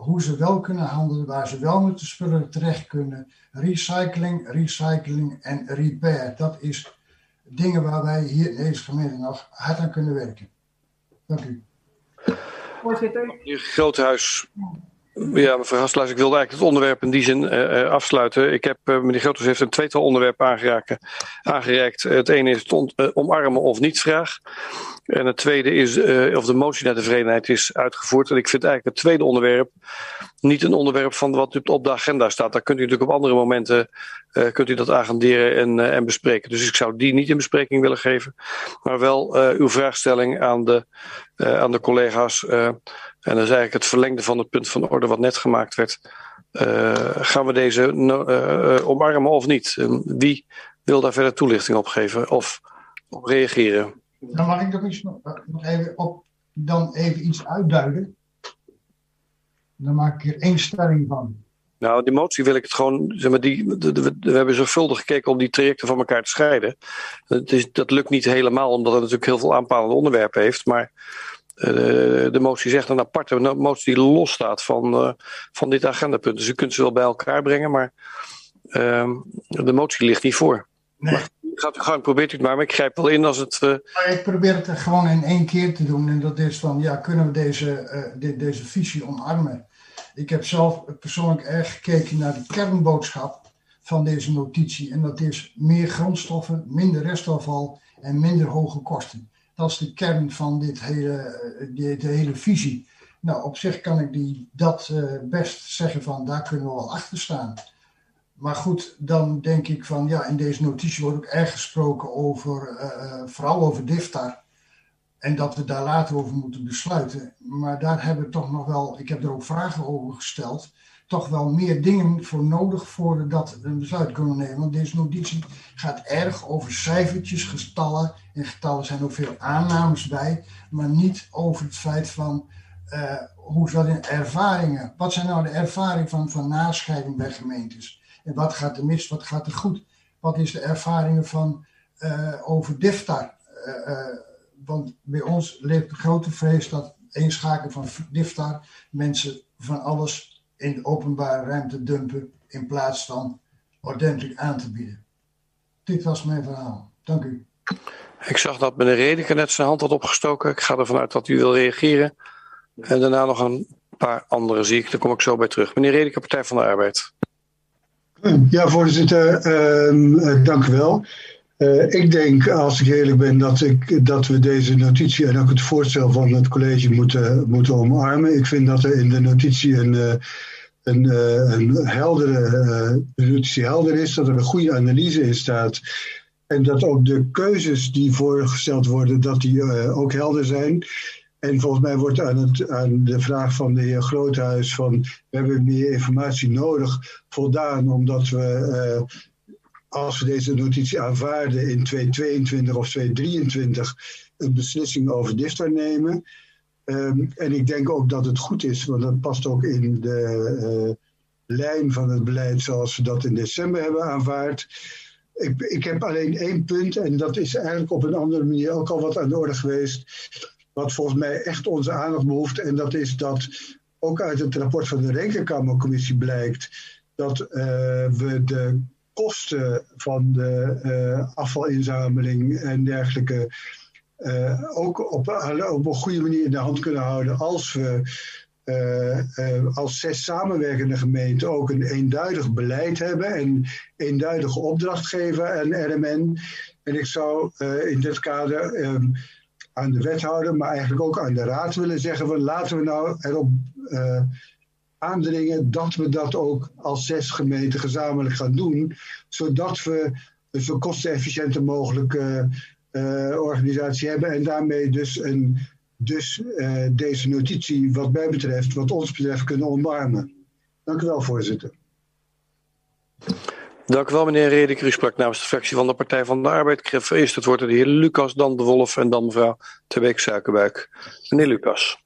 hoe ze wel kunnen handelen, waar ze wel met de spullen terecht kunnen. Recycling, recycling en repair. Dat is dingen waar wij hier in deze gemeente nog hard aan kunnen werken. Dank u. Voorzitter. Groothuis, ja, mevrouw Hastelaars, ik wilde eigenlijk het onderwerp in die zin uh, afsluiten. Ik heb, uh, meneer Groothuis heeft een tweetal onderwerpen aangereikt. Het ene is het omarmen of niet vraag. En het tweede is of de motie naar tevredenheid is uitgevoerd. En ik vind eigenlijk het tweede onderwerp niet een onderwerp van wat op de agenda staat. Daar kunt u natuurlijk op andere momenten kunt u dat agenderen en, en bespreken. Dus ik zou die niet in bespreking willen geven. Maar wel uw vraagstelling aan de, aan de collega's en dat is eigenlijk het verlengde van het punt van orde wat net gemaakt werd. Gaan we deze omarmen of niet? wie wil daar verder toelichting op geven of op reageren? Dan mag ik nog, iets, nog even, op, dan even iets uitduiden. Dan maak ik er één stelling van. Nou, die motie wil ik het gewoon, zeg maar, die, we hebben zorgvuldig gekeken om die trajecten van elkaar te scheiden. Het is, dat lukt niet helemaal, omdat het natuurlijk heel veel aanpalende onderwerpen heeft. Maar de, de motie zegt een aparte motie die los staat van, uh, van dit agendapunt. Dus u kunt ze wel bij elkaar brengen, maar uh, de motie ligt niet voor. Nee. Maar, gaat u gang, probeert u het maar, maar ik grijp wel in als het... Uh... Ik probeer het gewoon in één keer te doen en dat is van, ja, kunnen we deze, de, deze visie omarmen? Ik heb zelf persoonlijk erg gekeken naar de kernboodschap van deze notitie. En dat is meer grondstoffen, minder restafval en minder hoge kosten. Dat is de kern van dit hele, eh, dit hele visie. Nou, op zich kan ik die, dat uh, best zeggen van daar kunnen we wel achter staan. Maar goed, dan denk ik van ja, in deze notitie wordt ook erg gesproken over, uh, vooral over DIFTAR. En dat we daar later over moeten besluiten. Maar daar hebben we toch nog wel, ik heb er ook vragen over gesteld, toch wel meer dingen voor nodig voordat we een besluit kunnen nemen. Want deze notitie gaat erg over cijfertjes, getallen. En getallen zijn ook veel aannames bij, maar niet over het feit van uh, hoe zat in ervaringen. Wat zijn nou de ervaringen van, van nascheiding bij gemeentes? En wat gaat er mis, wat gaat er goed? Wat is de ervaringen van uh, over DIFTAR? Uh, want bij ons leeft de grote vrees dat inschaken van DIFTAR mensen van alles in de openbare ruimte dumpen in plaats van ordentelijk aan te bieden. Dit was mijn verhaal. Dank u. Ik zag dat meneer Redeker net zijn hand had opgestoken. Ik ga ervan uit dat u wil reageren. En daarna nog een paar andere zie ik. Daar kom ik zo bij terug. Meneer Redeker, Partij van de Arbeid. Ja, voorzitter, uh, dank u wel. Uh, ik denk, als ik eerlijk ben, dat, ik, dat we deze notitie en ook het voorstel van het college moeten, moeten omarmen. Ik vind dat er in de notitie een, uh, een, uh, een heldere notitie helder is, dat er een goede analyse in staat. En dat ook de keuzes die voorgesteld worden, dat die ook helder zijn. En volgens mij wordt aan, het, aan de vraag van de heer Groothuis van we hebben meer informatie nodig voldaan omdat we als we deze notitie aanvaarden in 2022 of 2023 een beslissing over DIFTAR nemen. Um, en ik denk ook dat het goed is, want dat past ook in de uh, lijn van het beleid zoals we dat in december hebben aanvaard. Ik, ik heb alleen één punt en dat is eigenlijk op een andere manier ook al wat aan de orde geweest. Wat volgens mij echt onze aandacht behoeft. En dat is dat ook uit het rapport van de Rekenkamercommissie blijkt dat uh, we de kosten van de uh, afvalinzameling en dergelijke uh, ook op, op, een goede manier in de hand kunnen houden als we uh, als zes samenwerkende gemeenten ook een eenduidig beleid hebben en eenduidige opdrachtgever en RMN. En ik zou in dit kader um, aan de wethouder, maar eigenlijk ook aan de raad willen zeggen van laten we nou erop aandringen dat we dat ook als zes gemeenten gezamenlijk gaan doen, zodat we een zo kostenefficiënte mogelijke uh, organisatie hebben en daarmee dus, een, dus uh, deze notitie wat mij betreft, wat ons betreft, kunnen omarmen. Dank u wel, voorzitter. Dank u wel, meneer Redeker. U sprak namens de fractie van de Partij van de Arbeid. Ik geef eerst het woord aan de heer Lucas, dan de Wolf en dan mevrouw Terbeek-Suikerbuik. Meneer Lucas.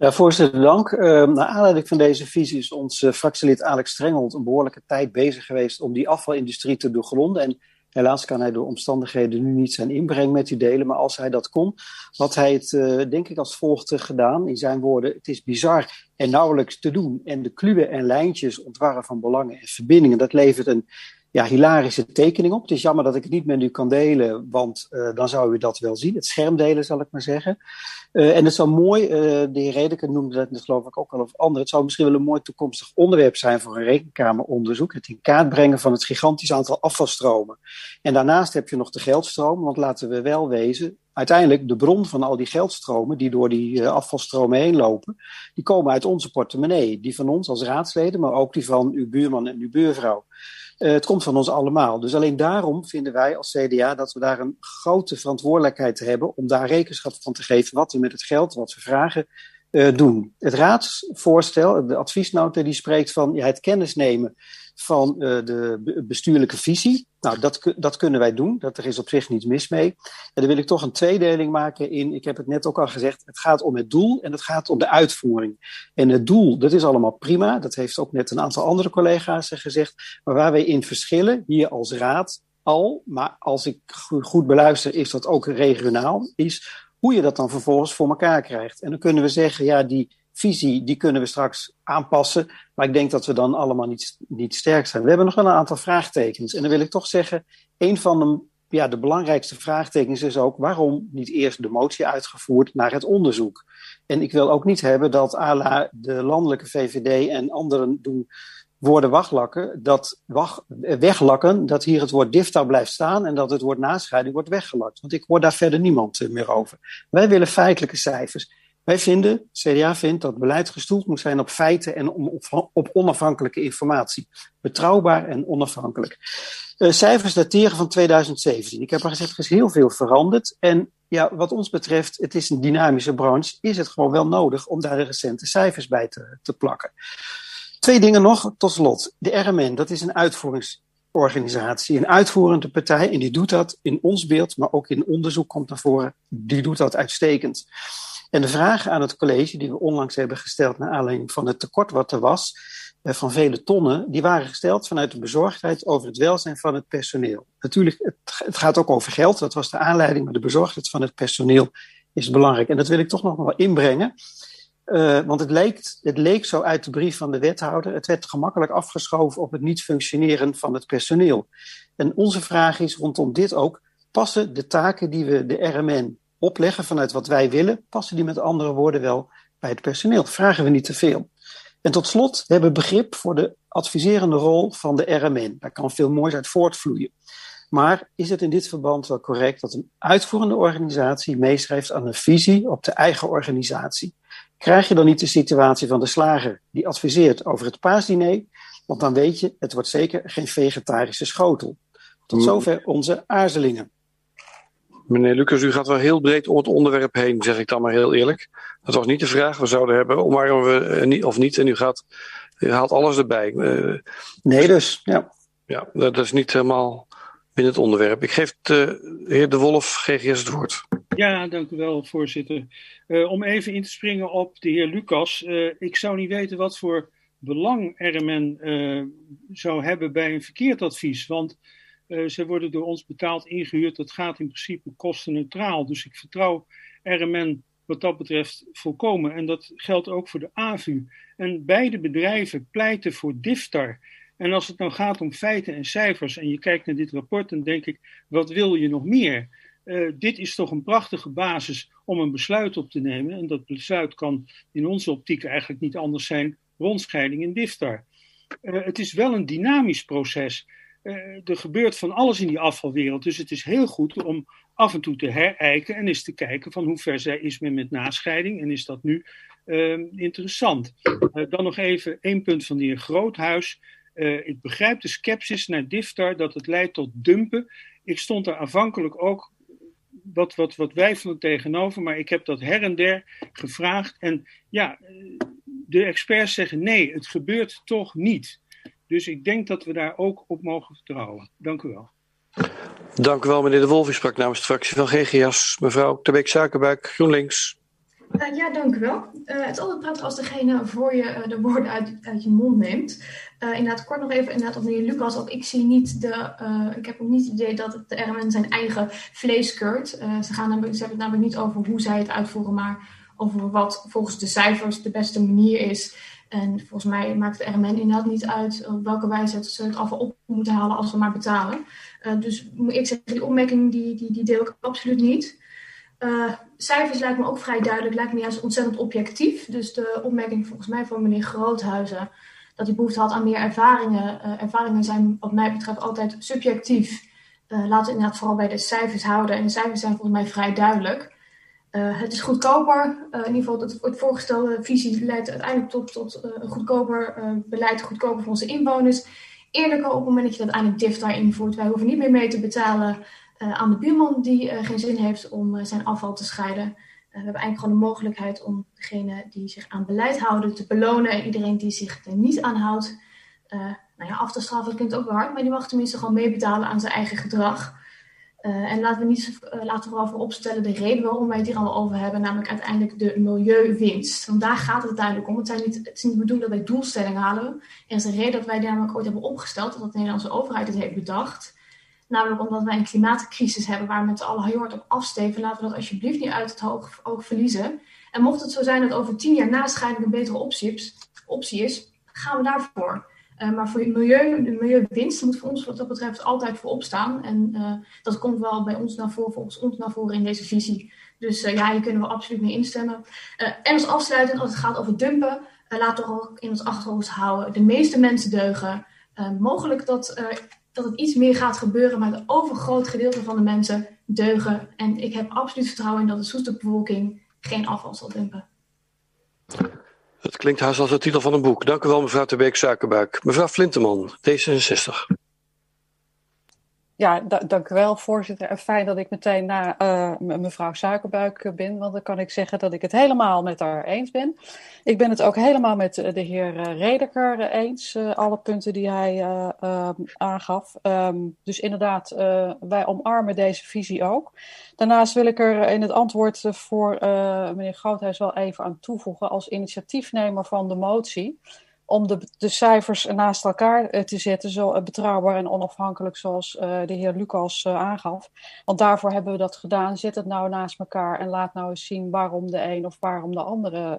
Ja, voorzitter, dank. Uh, naar aanleiding van deze visie is ons uh, fractielid Alex Strengelt een behoorlijke tijd bezig geweest om die afvalindustrie te doorgronden. En helaas kan hij door omstandigheden nu niet zijn inbreng met u delen, maar als hij dat kon, had hij het uh, denk ik als volgt gedaan. In zijn woorden, het is bizar en nauwelijks te doen. En de kluwen en lijntjes ontwarren van belangen en verbindingen, dat levert een ja, hilarische tekening op. Het is jammer dat ik het niet met u kan delen, want uh, dan zou u dat wel zien. Het scherm delen, zal ik maar zeggen. Uh, en het zou mooi, uh, de heer Redeker noemde dat net geloof ik ook al of ander. Het zou misschien wel een mooi toekomstig onderwerp zijn voor een rekenkameronderzoek. Het in kaart brengen van het gigantisch aantal afvalstromen. En daarnaast heb je nog de geldstroom, want laten we wel wezen, uiteindelijk de bron van al die geldstromen die door die afvalstromen heen lopen, die komen uit onze portemonnee. Die van ons als raadsleden, maar ook die van uw buurman en uw buurvrouw. Uh, het komt van ons allemaal. Dus alleen daarom vinden wij als CDA dat we daar een grote verantwoordelijkheid hebben om daar rekenschap van te geven wat we met het geld wat we vragen uh, doen. Het raadsvoorstel, de adviesnota, die spreekt van ja, het kennis nemen van uh, de bestuurlijke visie. Nou, dat, dat kunnen wij doen. Dat, er is op zich niets mis mee. En dan wil ik toch een tweedeling maken in, ik heb het net ook al gezegd, het gaat om het doel en het gaat om de uitvoering. En het doel, dat is allemaal prima. Dat heeft ook net een aantal andere collega's gezegd. Maar waar wij in verschillen, hier als raad al, maar als ik goed beluister, is dat ook regionaal, is hoe je dat dan vervolgens voor elkaar krijgt. En dan kunnen we zeggen, ja, die visie, die kunnen we straks aanpassen. Maar ik denk dat we dan allemaal niet, niet sterk zijn. We hebben nog wel een aantal vraagtekens. En dan wil ik toch zeggen, een van de, ja, de belangrijkste vraagtekens is ook waarom niet eerst de motie uitgevoerd naar het onderzoek. En ik wil ook niet hebben dat à la de landelijke VVD en anderen doen woorden weglakken, dat, wacht, weglakken, dat hier het woord DIFTA blijft staan en dat het woord nascheiding wordt weggelakt. Want ik hoor daar verder niemand meer over. Wij willen feitelijke cijfers. Wij vinden, CDA vindt dat beleid gestoeld moet zijn op feiten en op onafhankelijke informatie. Betrouwbaar en onafhankelijk. Uh, cijfers dateren van 2017. Ik heb al gezegd, er is heel veel veranderd. En ja, wat ons betreft, het is een dynamische branche, is het gewoon wel nodig om daar recente cijfers bij te, te plakken. Twee dingen nog, tot slot. De RMN, dat is een uitvoeringsorganisatie, een uitvoerende partij. En die doet dat in ons beeld, maar ook in onderzoek komt naar voren. Die doet dat uitstekend. En de vragen aan het college, die we onlangs hebben gesteld naar aanleiding van het tekort wat er was, eh, van vele tonnen, die waren gesteld vanuit de bezorgdheid over het welzijn van het personeel. Natuurlijk, het, het gaat ook over geld, dat was de aanleiding, maar de bezorgdheid van het personeel is belangrijk. En dat wil ik toch nog wel inbrengen. Uh, want het leek, het leek zo uit de brief van de wethouder. Het werd gemakkelijk afgeschoven op het niet functioneren van het personeel. En onze vraag is rondom dit ook: passen de taken die we de RMN opleggen vanuit wat wij willen, passen die met andere woorden wel bij het personeel? Vragen we niet te veel? En tot slot, we hebben begrip voor de adviserende rol van de RMN. Daar kan veel moois uit voortvloeien. Maar is het in dit verband wel correct dat een uitvoerende organisatie meeschrijft aan een visie op de eigen organisatie? Krijg je dan niet de situatie van de slager die adviseert over het paasdiner? Want dan weet je, het wordt zeker geen vegetarische schotel. Tot zover onze aarzelingen. Meneer Lucas, u gaat wel heel breed om het onderwerp heen, zeg ik dan maar heel eerlijk. Dat was niet de vraag. We zouden hebben, omarmen we eh, niet of niet. En u, gaat, u haalt alles erbij. Uh, nee, dus, ja. Ja, dat is niet helemaal binnen het onderwerp. Ik geef de heer De Wolf, GGS, het woord. Ja, dank u wel, voorzitter. Uh, om even in te springen op de heer Lucas. Uh, ik zou niet weten wat voor belang RMN uh, zou hebben bij een verkeerd advies. Want ze worden door ons betaald ingehuurd. Dat gaat in principe kostenneutraal. Dus ik vertrouw RMN wat dat betreft volkomen. En dat geldt ook voor de AVU. En beide bedrijven pleiten voor DIFTAR. En als het nou gaat om feiten en cijfers en je kijkt naar dit rapport, dan denk ik, wat wil je nog meer? Uh, dit is toch een prachtige basis om een besluit op te nemen. En dat besluit kan in onze optiek eigenlijk niet anders zijn rondscheiding in DIFTAR. Uh, het is wel een dynamisch proces. Uh, er gebeurt van alles in die afvalwereld. Dus het is heel goed om af en toe te herijken en eens te kijken van hoe ver zij is men met nascheiding. En is dat nu interessant. dan nog even één punt van de heer Groothuis. Ik begrijp de sceptisch naar Diftar dat het leidt tot dumpen. Ik stond er aanvankelijk ook wat, wat, wat wijfelend tegenover, maar ik heb dat her en der gevraagd. En ja, de experts zeggen nee, het gebeurt toch niet. Dus ik denk dat we daar ook op mogen vertrouwen. Dank u wel. Dank u wel, meneer De Wolf. U sprak namens de fractie van GGS. Mevrouw Terbeek Suikerbuik, GroenLinks. Uh, ja, dank u wel. Uh, het is altijd prettig als degene voor je uh, de woorden uit, uit je mond neemt. inderdaad, kort nog even inderdaad op meneer Lucas. Ook ik zie niet de, ik heb ook niet het idee dat de RMN zijn eigen vlees keurt. ze, gaan ze hebben het namelijk niet over hoe zij het uitvoeren, maar over wat volgens de cijfers de beste manier is. En volgens mij maakt de RMN inderdaad niet uit op welke wijze ze het afval op moeten halen als we maar betalen. dus ik zeggen, die opmerking die, die, deel ik absoluut niet. Cijfers lijkt me ook vrij duidelijk, lijkt me juist ontzettend objectief. Dus de opmerking volgens mij van meneer Groothuizen, dat hij behoefte had aan meer ervaringen. Uh, ervaringen zijn wat mij betreft altijd subjectief. Uh, laten we inderdaad vooral bij de cijfers houden. En de cijfers zijn volgens mij vrij duidelijk. het is goedkoper. in ieder geval, het, het voorgestelde visie leidt uiteindelijk tot, tot een goedkoper beleid, goedkoper voor onze inwoners. Eerlijker op het moment dat je dat uiteindelijk DIF daar invoert. Wij hoeven niet meer mee te betalen aan de buurman die uh, geen zin heeft om uh, zijn afval te scheiden. we hebben eigenlijk gewoon de mogelijkheid om degene die zich aan beleid houden te belonen en iedereen die zich er niet aan houdt, nou ja, af te straffen. Klinkt ook wel hard, maar die mag tenminste gewoon meebetalen aan zijn eigen gedrag. en laten we niet laten we vooral voor opstellen de reden waarom wij het hier allemaal over hebben, namelijk uiteindelijk de milieuwinst. Want daar gaat het uiteindelijk om. Het, zijn niet, het is niet de bedoeling dat wij doelstellingen halen. Er is een reden dat wij namelijk ooit hebben opgesteld, dat de Nederlandse overheid het heeft bedacht. Namelijk omdat wij een klimaatcrisis hebben waar we met alle heel hard op afsteven. Laten we dat alsjeblieft niet uit het oog, verliezen. En mocht het zo zijn dat over tien jaar nascheiding een betere optie, optie is, gaan we daarvoor. Uh, maar voor milieu, de milieuwinst moet voor ons wat dat betreft altijd voorop staan. En uh, dat komt wel bij ons naar voren, volgens ons naar voren in deze visie. Dus uh, ja, hier kunnen we absoluut mee instemmen. en als afsluiting, als het gaat over dumpen, laten we ook in ons achterhoofd houden. De meeste mensen deugen. mogelijk dat, dat het iets meer gaat gebeuren, maar het overgroot gedeelte van de mensen deugen. En ik heb absoluut vertrouwen in dat de Soester bevolking geen afval zal dumpen. Het klinkt haast als de titel van een boek. Dank u wel, mevrouw Terbeek Suikerbuik. Mevrouw Flinteman, D66. Ja, dank u wel, voorzitter. Fijn dat ik meteen na uh, mevrouw Suikerbuik ben, want dan kan ik zeggen dat ik het helemaal met haar eens ben. Ik ben het ook helemaal met de heer eh, Redeker eens, alle punten die hij uh, aangaf. Um, dus inderdaad, wij omarmen deze visie ook. Daarnaast wil ik er in het antwoord voor meneer Groothuis wel even aan toevoegen als initiatiefnemer van de motie om de, de cijfers naast elkaar eh, te zetten, zo eh, betrouwbaar en onafhankelijk zoals uh, de heer Lucas aangaf. Want daarvoor hebben we dat gedaan. Zet het nou naast elkaar en laat nou eens zien waarom de een of waarom de andere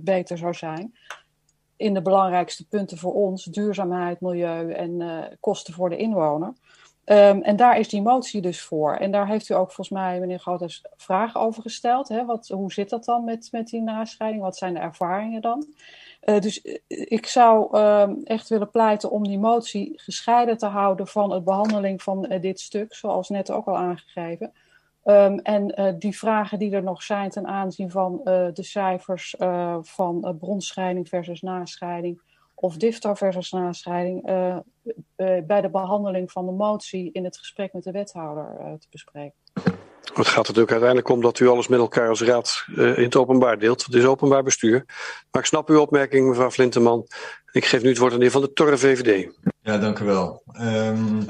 beter zou zijn. In de belangrijkste punten voor ons, duurzaamheid, milieu en kosten voor de inwoner. Um, en daar is die motie dus voor. En daar heeft u ook volgens mij, meneer Groothuis, vragen over gesteld. Hè? Wat, hoe zit dat dan met, met die nascheiding? Wat zijn de ervaringen dan? Uh, dus uh, ik zou uh, echt willen pleiten om die motie gescheiden te houden van de behandeling van uh, dit stuk, zoals net ook al aangegeven. Um, en die vragen die er nog zijn ten aanzien van de cijfers van bronscheiding versus nascheiding of DIFTA versus nascheiding bij de behandeling van de motie in het gesprek met de wethouder te bespreken. Het gaat natuurlijk uiteindelijk om dat u alles met elkaar als raad uh, in het openbaar deelt. Het is openbaar bestuur. Maar ik snap uw opmerking, mevrouw Flinteman. Ik geef nu het woord aan de heer Van de Torre, VVD. Ja, dank u wel. Um,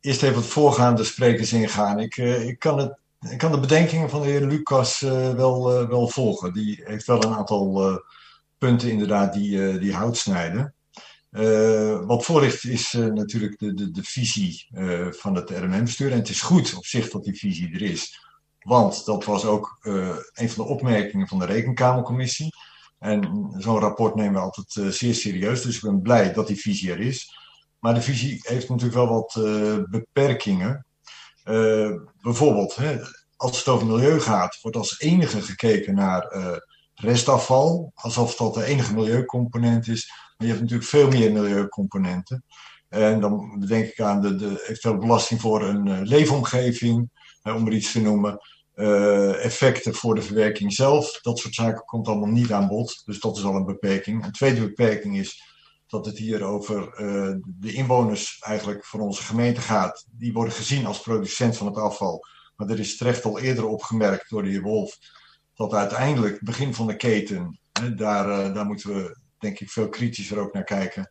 eerst even wat voorgaande sprekers ingaan. Ik, uh, ik, kan, het, ik kan de bedenkingen van de heer Lucas uh, wel, wel volgen. Die heeft wel een aantal punten inderdaad die, die hout snijden. Uh, wat voor is uh, natuurlijk de, de, de visie uh, van het RMM-bestuur. En het is goed op zich dat die visie er is. Want dat was ook een van de opmerkingen van de Rekenkamercommissie. En zo'n rapport nemen we altijd zeer serieus. Dus ik ben blij dat die visie er is. Maar de visie heeft natuurlijk wel wat beperkingen. bijvoorbeeld, hè, als het over milieu gaat, wordt als enige gekeken naar restafval. Alsof dat de enige milieucomponent is je hebt natuurlijk veel meer milieucomponenten. En dan denk ik aan de, de belasting voor een uh, leefomgeving, om er iets te noemen. Uh, effecten voor de verwerking zelf. Dat soort zaken komt allemaal niet aan bod. Dus dat is al een beperking. Een tweede beperking is dat het hier over de inwoners eigenlijk van onze gemeente gaat. Die worden gezien als producent van het afval. Maar er is terecht al eerder opgemerkt door de heer Wolf dat uiteindelijk begin van de keten, hè, daar, daar moeten we denk ik veel kritischer ook naar kijken.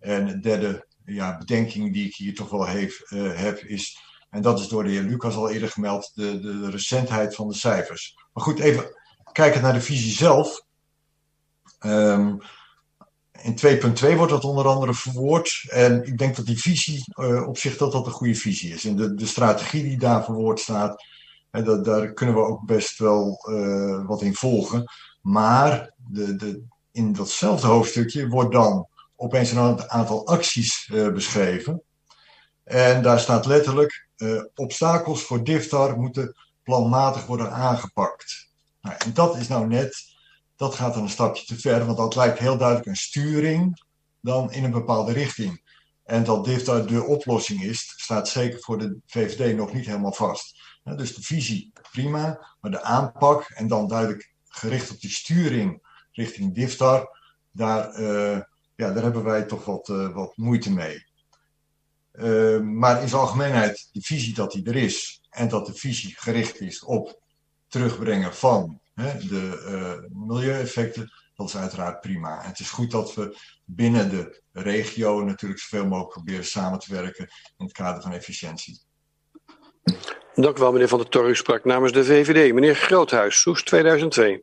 En de derde ja, bedenking die ik hier toch wel uh, heb is, en dat is door de heer Lucas al eerder gemeld, de, de recentheid van de cijfers. Maar goed, even kijken naar de visie zelf. Um, in 2.2 wordt dat onder andere verwoord. En ik denk dat die visie uh, op zich dat dat een goede visie is. En de, de strategie die daar verwoord staat, en dat, daar kunnen we ook best wel uh, wat in volgen. Maar de, de, in datzelfde hoofdstukje wordt dan opeens een aantal acties uh, beschreven. En daar staat letterlijk: uh, obstakels voor DIFTAR moeten planmatig worden aangepakt. Nou, en dat is nou net, dat gaat dan een stapje te ver, want dat lijkt heel duidelijk een sturing dan in een bepaalde richting. En dat DIFTAR de oplossing is, staat zeker voor de VVD nog niet helemaal vast. Ja, dus de visie prima, maar de aanpak en dan duidelijk gericht op die sturing richting Diftar, daar, uh, ja, daar hebben wij toch wat, uh, wat moeite mee. Uh, maar in zijn algemeenheid, de visie dat die er is en dat de visie gericht is op terugbrengen van hè, de milieueffecten, dat is uiteraard prima. Het is goed dat we binnen de regio natuurlijk zoveel mogelijk proberen samen te werken in het kader van efficiëntie. Dank u wel, meneer Van der Torre. U sprak namens de VVD. Meneer Groothuis, Soes 2002.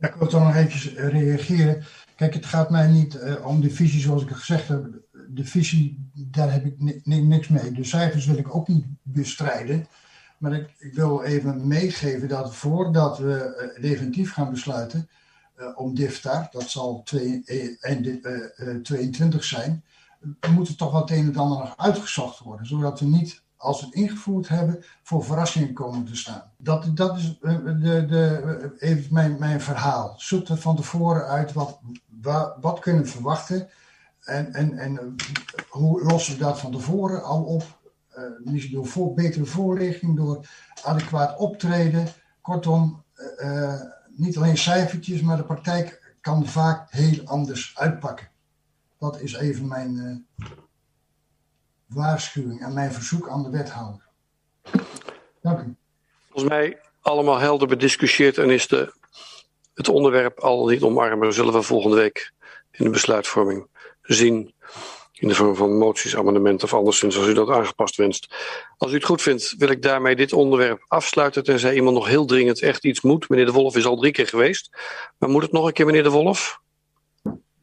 Ik wil toch nog eventjes reageren. Kijk, het gaat mij niet uh, om de visie zoals ik gezegd heb. De visie, daar heb ik niks mee. De cijfers wil ik ook niet bestrijden. Maar ik, ik wil even meegeven dat voordat we uh, definitief gaan besluiten uh, om DIFTA, dat zal twee, eind 22 zijn, moet er toch wat een en ander nog uitgezocht worden. Zodat we niet als we het ingevoerd hebben, voor verrassingen komen te staan. Dat, dat is uh, de, de, even mijn, mijn verhaal. Zoek er van tevoren uit wat, wat kunnen we verwachten? En, en, en hoe lossen we dat van tevoren al op? misschien door voor, betere voorlichting, door adequaat optreden. Kortom, niet alleen cijfertjes, maar de praktijk kan vaak heel anders uitpakken. Dat is even mijn waarschuwing en mijn verzoek aan de wethouder. Dank u. Volgens mij allemaal helder bediscussieerd en is de, het onderwerp al niet omarmen. Zullen we volgende week in de besluitvorming zien. In de vorm van moties, amendementen of anderszins als u dat aangepast wenst. Als u het goed vindt, wil ik daarmee dit onderwerp afsluiten. Tenzij iemand nog heel dringend echt iets moet. Meneer De Wolf is al drie keer geweest. Maar moet het nog een keer, meneer De Wolf?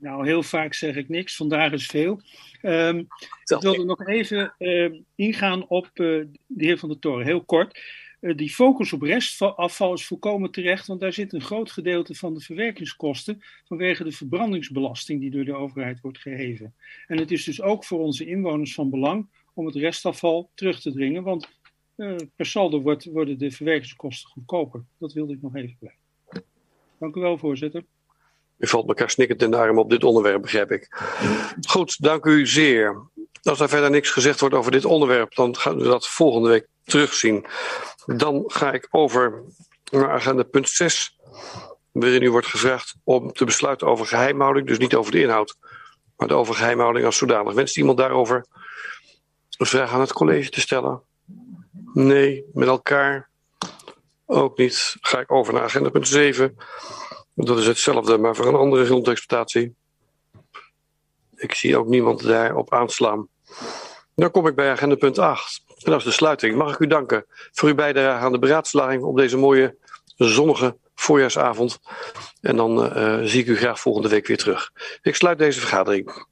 Nou, heel vaak zeg ik niks. Vandaag is veel. Um, ik wilde nog even uh, ingaan op uh, de heer Van der Toren, heel kort. Uh, die focus op restafval is volkomen terecht, want daar zit een groot gedeelte van de verwerkingskosten vanwege de verbrandingsbelasting die door de overheid wordt geheven. En het is dus ook voor onze inwoners van belang om het restafval terug te dringen, want per saldo wordt, worden de verwerkingskosten goedkoper. Dat wilde ik nog even blijven. Dank u wel, voorzitter. U valt elkaar snikkend in de arm op dit onderwerp, begrijp ik. Goed, dank u zeer. Als er verder niks gezegd wordt over dit onderwerp, dan gaan we dat volgende week terugzien. Dan ga ik over naar agenda punt 6, waarin u wordt gevraagd om te besluiten over geheimhouding, dus niet over de inhoud, maar over geheimhouding als zodanig. Wenst iemand daarover een vraag aan het college te stellen? Nee, met elkaar? Ook niet. Ga ik over naar agenda punt 7. Dat is hetzelfde, maar voor een andere grondexploitatie. Ik zie ook niemand daarop aanslaan. Dan kom ik bij agenda punt 8. En dat is de sluiting. Mag ik u danken voor uw bijdrage aan de beraadslaging op deze mooie zonnige voorjaarsavond. En dan uh, zie ik u graag volgende week weer terug. Ik sluit deze vergadering.